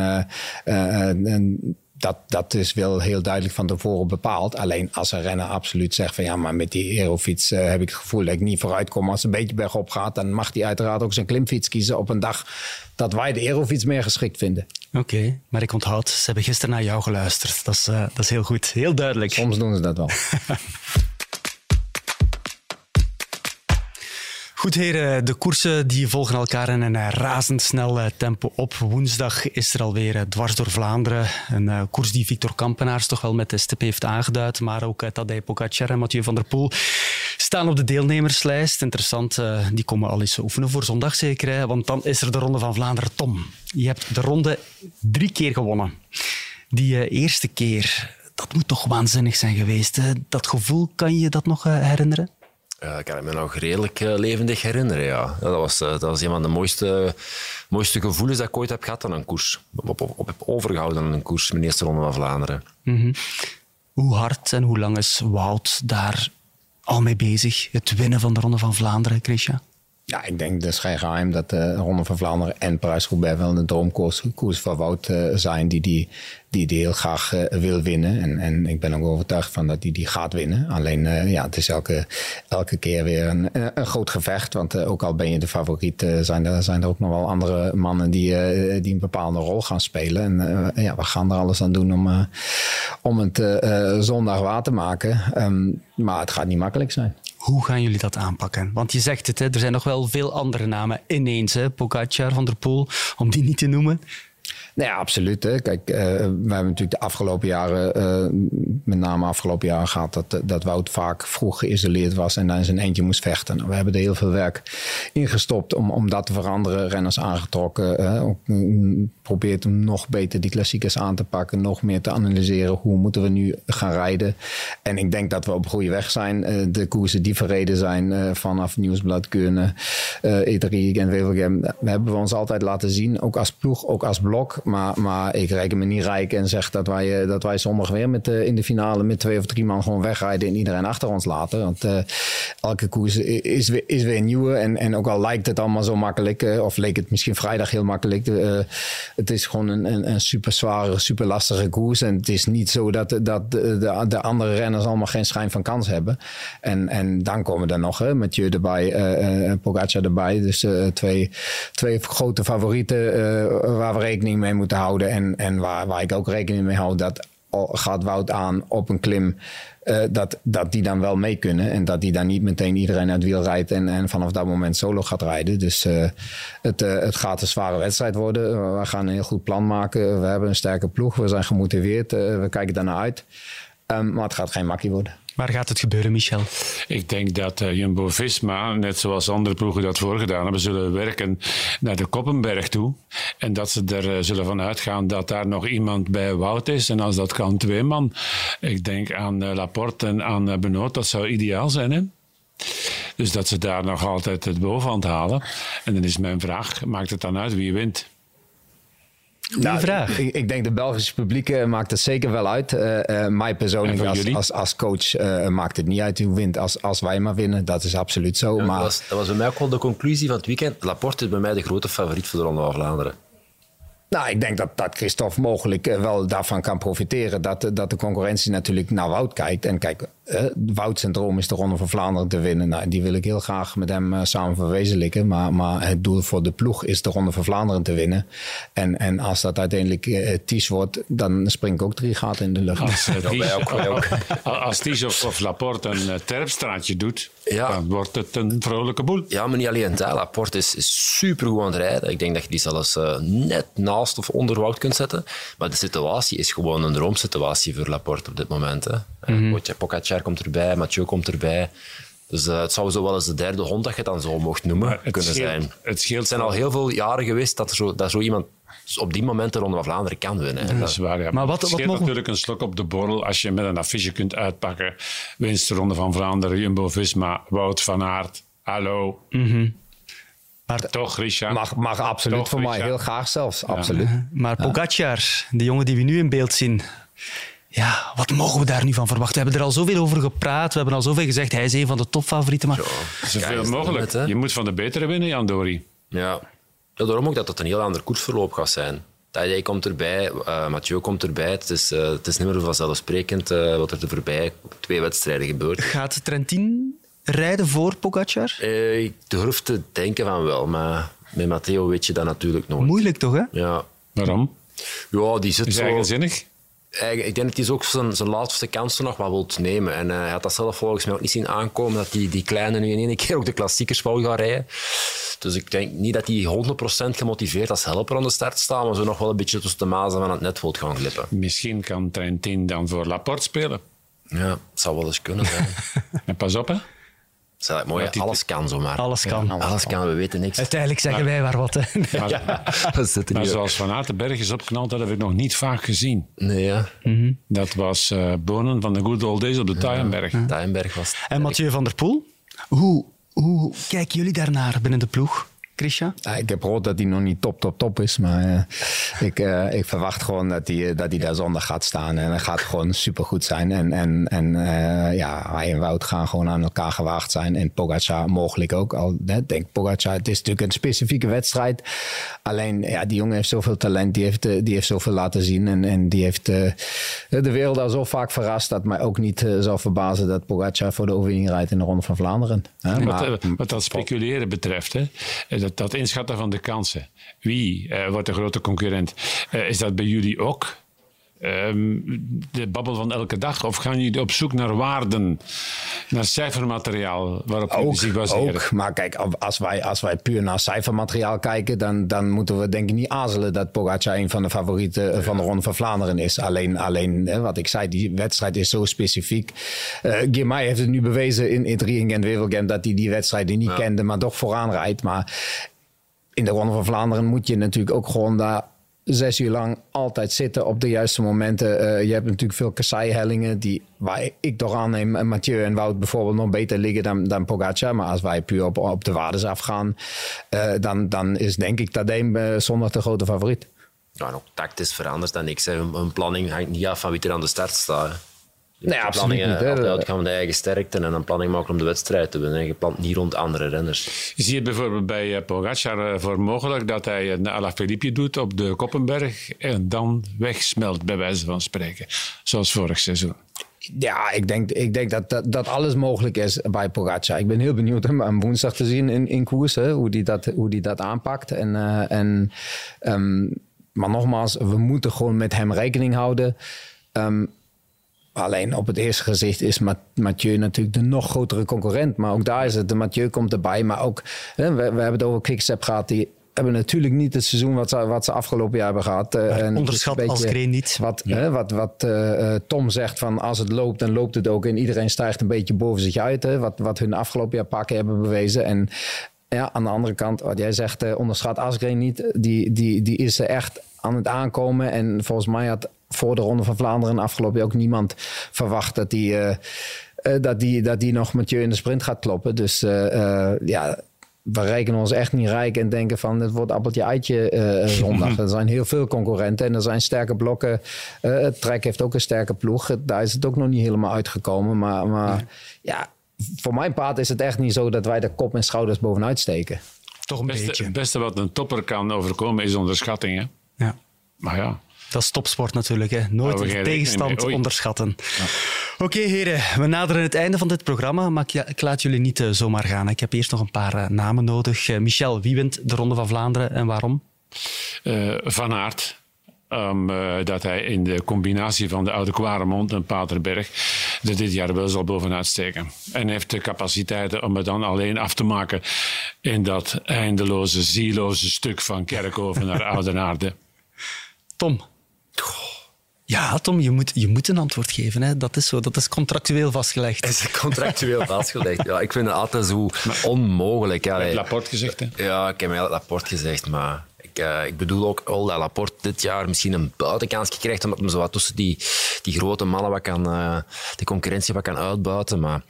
eh, en dat, dat is wel heel duidelijk van tevoren bepaald. Alleen als een renner absoluut zegt van ja, maar met die aerofiets eh, heb ik het gevoel dat ik niet vooruit kom. Als het een beetje bergop gaat, dan mag hij uiteraard ook zijn klimfiets kiezen op een dag dat wij de aerofiets meer geschikt vinden. Oké, maar ik onthoud, ze hebben gisteren naar jou geluisterd. Dat is, eh, dat is heel goed, heel duidelijk. Soms doen ze dat wel. <laughs> Goed heren, de koersen die volgen elkaar in een eh, razendsnel eh, tempo op. Woensdag is er alweer eh, dwars door Vlaanderen. Een koers die Victor Kampenaars toch wel met de stip heeft aangeduid. Maar ook Tadej Pogacar en Mathieu van der Poel staan op de deelnemerslijst. Interessant, die komen al eens oefenen voor zondag zeker. Want dan is er de Ronde van Vlaanderen. Tom, je hebt de ronde drie keer gewonnen. Die eerste keer, dat moet toch waanzinnig zijn geweest. Dat gevoel, kan je dat nog herinneren? Ja, ik kan me nog redelijk eh, levendig herinneren. Ja. Dat, was, eh, dat was een van de mooiste, mooiste gevoelens dat ik ooit heb gehad aan een koers. Op heb overgehouden aan een koers, mijn eerste ronde van Vlaanderen. Mhm. Hoe hard en hoe lang is Wout daar al mee bezig? Het winnen van de Ronde van Vlaanderen, Christian? Ja, ik denk is geen geheim dat de Ronde van Vlaanderen en Parijs-Roubaix wel een droomkoers koers van Wout eh, zijn die die, die, die heel graag eh, wil winnen. En, en ik ben ook overtuigd van dat hij die, die gaat winnen. Alleen eh, ja, het is elke, elke keer weer een, eh, een groot gevecht. Want eh, ook al ben je de favoriet, eh, zijn, er, zijn er ook nog wel andere mannen die, eh, die een bepaalde rol gaan spelen. En eh, ja, we gaan er alles aan doen om, eh, om het eh, eh, zondag waar te maken. Ehm, maar het gaat niet makkelijk zijn. Hoe gaan jullie dat aanpakken? Want je zegt het, hè, er zijn nog wel veel andere namen ineens. Hè? Pogacar, Van der Poel, om die niet te noemen. Nou ja, absoluut. Hè. Kijk, eh, we hebben natuurlijk de afgelopen jaren, eh, met name afgelopen jaren gehad, dat, dat Wout vaak vroeg geïsoleerd was en dan in zijn eentje moest vechten. Nou, we hebben er heel veel werk in gestopt om, om dat te veranderen. Renners aangetrokken. eh, ook, mm, probeert om nog beter die klassiekers aan te pakken, nog meer te analyseren. Hoe moeten we nu gaan rijden? En ik denk dat we op goede weg zijn. De koersen die verreden zijn vanaf Nieuwsblad, Keurne, eh E3 en Wevelgem, hebben we ons altijd laten zien. Ook als ploeg, ook als blok. Maar, maar ik reken me niet rijk en zeg dat wij, eh, dat wij zondag weer met, eh, in de finale met twee of drie man gewoon wegrijden en iedereen achter ons laten. Want eh, elke koers is, weer- is een nieuwe. En, en ook al lijkt het allemaal zo makkelijk, of leek het misschien vrijdag heel makkelijk. het is gewoon een, super zware, super lastige koers. En het is niet zo dat, dat de, de, de andere renners allemaal geen schijn van kans hebben. En, en dan komen er nog, hè, Mathieu erbij, eh, Pogacar erbij. Dus twee, twee grote favorieten waar we rekening mee moeten houden. En, en waar, waar ik ook rekening mee hou dat gaat Wout aan op een klim. eh, dat, dat die dan wel mee kunnen. En dat die dan niet meteen iedereen uit het wiel rijdt. En, en vanaf dat moment solo gaat rijden. Dus eh, het, eh, het gaat een zware wedstrijd worden. We gaan een heel goed plan maken. We hebben een sterke ploeg. We zijn gemotiveerd. we kijken daarnaar uit. Ehm, maar het gaat geen makkie worden. Waar gaat het gebeuren, Michel? Ik denk dat eh, Jumbo-Visma, net zoals andere ploegen dat voorgedaan hebben, zullen werken naar de Koppenberg toe. En dat ze er eh, zullen van uitgaan dat daar nog iemand bij Wout is. En als dat kan, twee man. Ik denk aan eh, Laporte en aan Benoot. Dat zou ideaal zijn, hè? Dus dat ze daar nog altijd het bovenhand halen. En dan is mijn vraag, maakt het dan uit wie wint? Goeie Nou, vraag. Ik, ik denk de Belgische publiek eh, maakt het zeker wel uit. Eh, eh, mij persoonlijk als, jullie? als, als coach eh, maakt het niet uit wie wint als, als wij maar winnen. Dat is absoluut zo. Ja, maar dat, was, dat was bij mij ook wel de conclusie van het weekend. Laporte is bij mij de grote favoriet voor de Ronde van Vlaanderen. Nou, ik denk dat, dat Christophe mogelijk eh, wel daarvan kan profiteren. Dat, dat de concurrentie natuurlijk naar Wout kijkt. En kijk, eh, Wout zijn droom is de Ronde van Vlaanderen te winnen. Nou, die wil ik heel graag met hem eh, samen verwezenlijken. Maar, maar het doel voor de ploeg is de Ronde van Vlaanderen te winnen. En, en als dat uiteindelijk eh Ties wordt, dan spring ik ook drie gaten in de lucht. Als, eh, Ties- <laughs> ook, als Ties of, of Laporte een uh, terpstraatje doet, Ja. dan wordt het een vrolijke boel. Ja, maar niet alleen dat. Laporte is, is super goed aan het rijden. Ik denk dat je die zelfs eh, net naast of onder Wout kunt zetten. Maar de situatie is gewoon een droomsituatie voor Laporte op dit moment. Hè. Mm Pogacar komt erbij, Mathieu komt erbij. Dus eh, het zou zo wel eens de derde hond dat je het dan zo mocht noemen het kunnen scheelt- zijn. het scheelt zijn al heel veel jaren geweest dat, er zo, dat zo iemand op die moment de Ronde van Vlaanderen kan winnen. hè. Dat is waar, ja. Maar wat- het wat scheelt mogen- natuurlijk een slok op de borrel als je met een affiche kunt uitpakken. Winst de Ronde van Vlaanderen, Jumbo-Visma, Wout van Aert. Hallo. Maar, Toch, Richard? Mag, mag absoluut Toch, voor mij. Heel graag zelfs. Absoluut. maar Pogacar, de jongen die we nu in beeld zien. Ja, wat mogen we daar nu van verwachten? We hebben er al zoveel over gepraat. We hebben al zoveel gezegd. Hij is een van de topfavorieten. Maar Zoveel mogelijk. je moet van de betere winnen, Jan Dori. Ja. Ja, daarom ook dat het een heel ander koersverloop gaat zijn. Tadej komt erbij, eh Mathieu komt erbij. Het is, eh, het is niet meer vanzelfsprekend eh, wat er de voorbij twee wedstrijden gebeurt. gaat Trentin rijden voor Pogacar? Eh, ik durf te denken van wel, maar met Matteo weet je dat natuurlijk nooit. Moeilijk toch, hè? Ja. Waarom? Ja, die zit Is zo... eigenzinnig? Ik denk dat hij ook zijn, zijn laatste kansen nog wel wil nemen. En eh, hij had dat zelf volgens mij ook niet zien aankomen, dat die, die kleine nu in één keer ook de klassiekers wou gaan rijden. Dus ik denk niet dat hij 100% gemotiveerd als helper aan de start staat, maar zo nog wel een beetje tussen de mazen van het net wilt gaan glippen. Misschien kan Trentin dan voor Laporte spelen. Ja, het zou wel eens kunnen zijn. <laughs> En pas op, hè. Het mooi, alles kan zomaar. Alles kan. Alles kan, we weten niks. Uiteindelijk zeggen wij maar wat. Hè? <laughs> Maar, <laughs> maar zoals Van Aert de berg is opknald, dat heb ik nog niet vaak gezien. Nee, ja. Dat was eh, Bonen van de Good Old Days op de Taaienberg. Tuinberg was het. En Mathieu van der Poel? Hoe, hoe kijken jullie daarnaar binnen de ploeg, Christian? Ja, ik heb gehoord dat hij nog niet top, top, top is. Maar eh, ik, eh, ik verwacht gewoon dat hij, eh, dat hij daar zondag gaat staan. En hij gaat gewoon supergoed zijn. En, en, en eh, ja, hij en Wout gaan gewoon aan elkaar gewaagd zijn. En Pogacar mogelijk ook. Al hè, denk Pogacar, het is natuurlijk een specifieke wedstrijd. Alleen, ja, die jongen heeft zoveel talent. Die heeft, die heeft zoveel laten zien. En, en die heeft eh, de wereld al zo vaak verrast... dat mij ook niet zal verbazen dat Pogacar voor de overwinning rijdt in de Ronde van Vlaanderen. Hè, Wat, maar- eh, wat dat speculeren betreft, hè, dat, dat inschatten van de kansen. Wie eh, wordt de grote concurrent? Eh, is dat bij jullie ook? Ehm, de babbel van elke dag? Of gaan jullie op zoek naar waarden, naar cijfermateriaal waarop Ook, zich baseren? ook. Maar kijk, als wij, als wij puur naar cijfermateriaal kijken, dan, dan moeten we denk ik niet azelen dat Pogacar een van de favorieten van de Ronde van Vlaanderen is. Alleen, alleen hè, wat ik zei, die wedstrijd is zo specifiek. Uh, Girmay heeft het nu bewezen in, in Rie en dat hij die wedstrijden niet kende, maar toch vooraan rijdt. Maar in de Ronde van Vlaanderen moet je natuurlijk ook gewoon daar zes uur lang altijd zitten op de juiste momenten. Uh, je hebt natuurlijk veel kasseihellingen die, waar ik toch aanneem, Mathieu en Wout bijvoorbeeld nog beter liggen dan, dan Pogacar. Maar als wij puur op, op de waardes afgaan, uh, dan, dan is denk ik Tadej uh, zondag de grote favoriet. Ja, ook tactisch veranderd dan niks. Hun, hun planning hangt niet af van wie er aan de start staat. Nee, absoluut niet. Altijd uitgaan van de eigen sterkte en een planning maken om de wedstrijd te winnen. Je plant niet rond andere renners. Je ziet het bijvoorbeeld bij uh, Pogacar voor mogelijk dat hij een Alaphilippe doet op de Koppenberg en dan wegsmelt, bij wijze van spreken. Zoals vorig seizoen. Ja, ik denk, ik denk dat, dat, dat alles mogelijk is bij Pogacar. Ik ben heel benieuwd om hem woensdag te zien in, in koers, hè, hoe hij dat, hoe die dat aanpakt. En, uh, en, um, maar nogmaals, we moeten gewoon met hem rekening houden. Um, Alleen op het eerste gezicht is Mathieu natuurlijk de nog grotere concurrent. Maar ook daar is het, de Mathieu komt erbij. Maar ook, hè, we, we hebben het over Quickstep gehad. Die hebben natuurlijk niet het seizoen wat ze, wat ze afgelopen jaar hebben gehad. En onderschat als Green niet. Wat, ja. hè, wat, wat uh, Tom zegt van als het loopt, dan loopt het ook. En iedereen stijgt een beetje boven zich uit. Hè, wat, wat hun afgelopen jaar pakken hebben bewezen. En ja, aan de andere kant, wat jij zegt, uh, onderschat Asgreen niet. Die, die, die is er echt aan het aankomen. En volgens mij had voor de Ronde van Vlaanderen afgelopen jaar ook niemand verwacht dat die, uh, uh, dat die, dat die nog Mathieu in de sprint gaat kloppen. Dus uh, ja, we rekenen ons echt niet rijk en denken van het wordt appeltje-eitje eh, <laughs> zondag. er zijn heel veel concurrenten en er zijn sterke blokken. Eh, het Trek heeft ook een sterke ploeg. Daar is het ook nog niet helemaal uitgekomen. Maar, maar ja, voor mijn part is het echt niet zo dat wij de kop en schouders bovenuit steken. Toch een beste, beetje. Het beste wat een topper kan overkomen is onderschatting. Hè? Ja. Maar ja. Dat is topsport natuurlijk. Hè. Nooit de tegenstand onderschatten. Oké, heren. We naderen het einde van dit programma, maar ik, laat jullie niet eh, zomaar gaan. Ik heb eerst nog een paar eh, namen nodig. Eh, Michel, wie wint de Ronde van Vlaanderen en waarom? Van Aert. dat hij in de combinatie van de Oude Kwaremond en Paterberg er dit jaar wel zal bovenuit steken. En heeft de capaciteiten om het dan alleen af te maken in dat eindeloze, zieloze stuk van Kerkhoven naar <laughs> Oudenaarde. Tom. Ja, Tom, je moet, je moet een antwoord geven. Hè. Dat is zo. Dat is contractueel vastgelegd. Is het contractueel <laughs> vastgelegd? Ja, ik vind het altijd zo onmogelijk. Ja, Je hebt nee. Laporte gezegd, hè? Ja, ik heb heel Laporte gezegd, maar ik, eh, ik bedoel ook wel dat Laporte dit jaar misschien een buitenkans krijgt, omdat hij zo wat tussen die, die grote mannen wat kan, eh, de concurrentie wat kan uitbuiten. Maar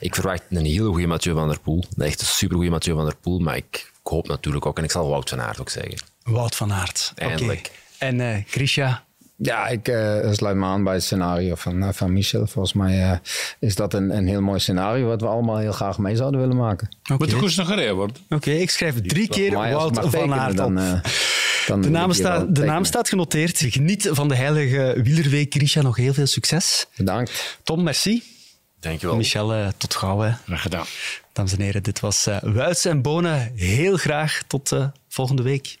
ik verwacht een hele goede Mathieu van der Poel. Een echt een supergoeie Mathieu van der Poel, maar ik, ik hoop natuurlijk ook, en ik zal Wout van Aert ook zeggen. Wout van Aert. Oké. Eindelijk. En eh Grisha? Ja, ik eh, sluit me aan bij het scenario van, eh, van Michel. Volgens mij eh, is dat een, een heel mooi scenario wat we allemaal heel graag mee zouden willen maken. Moet de koers nog gereden worden? Oké, ik schrijf drie keer Wout van Aert op. dan, eh, dan de, naam staat, de tekenen. naam staat genoteerd. Geniet van de heilige wielerweek. Grisha, nog heel veel succes. Bedankt. Tom, merci. Dankjewel. Michel, tot gauw. Hè. Graag gedaan. Dames en heren, dit was Wuits en Bonen. Heel graag tot volgende week.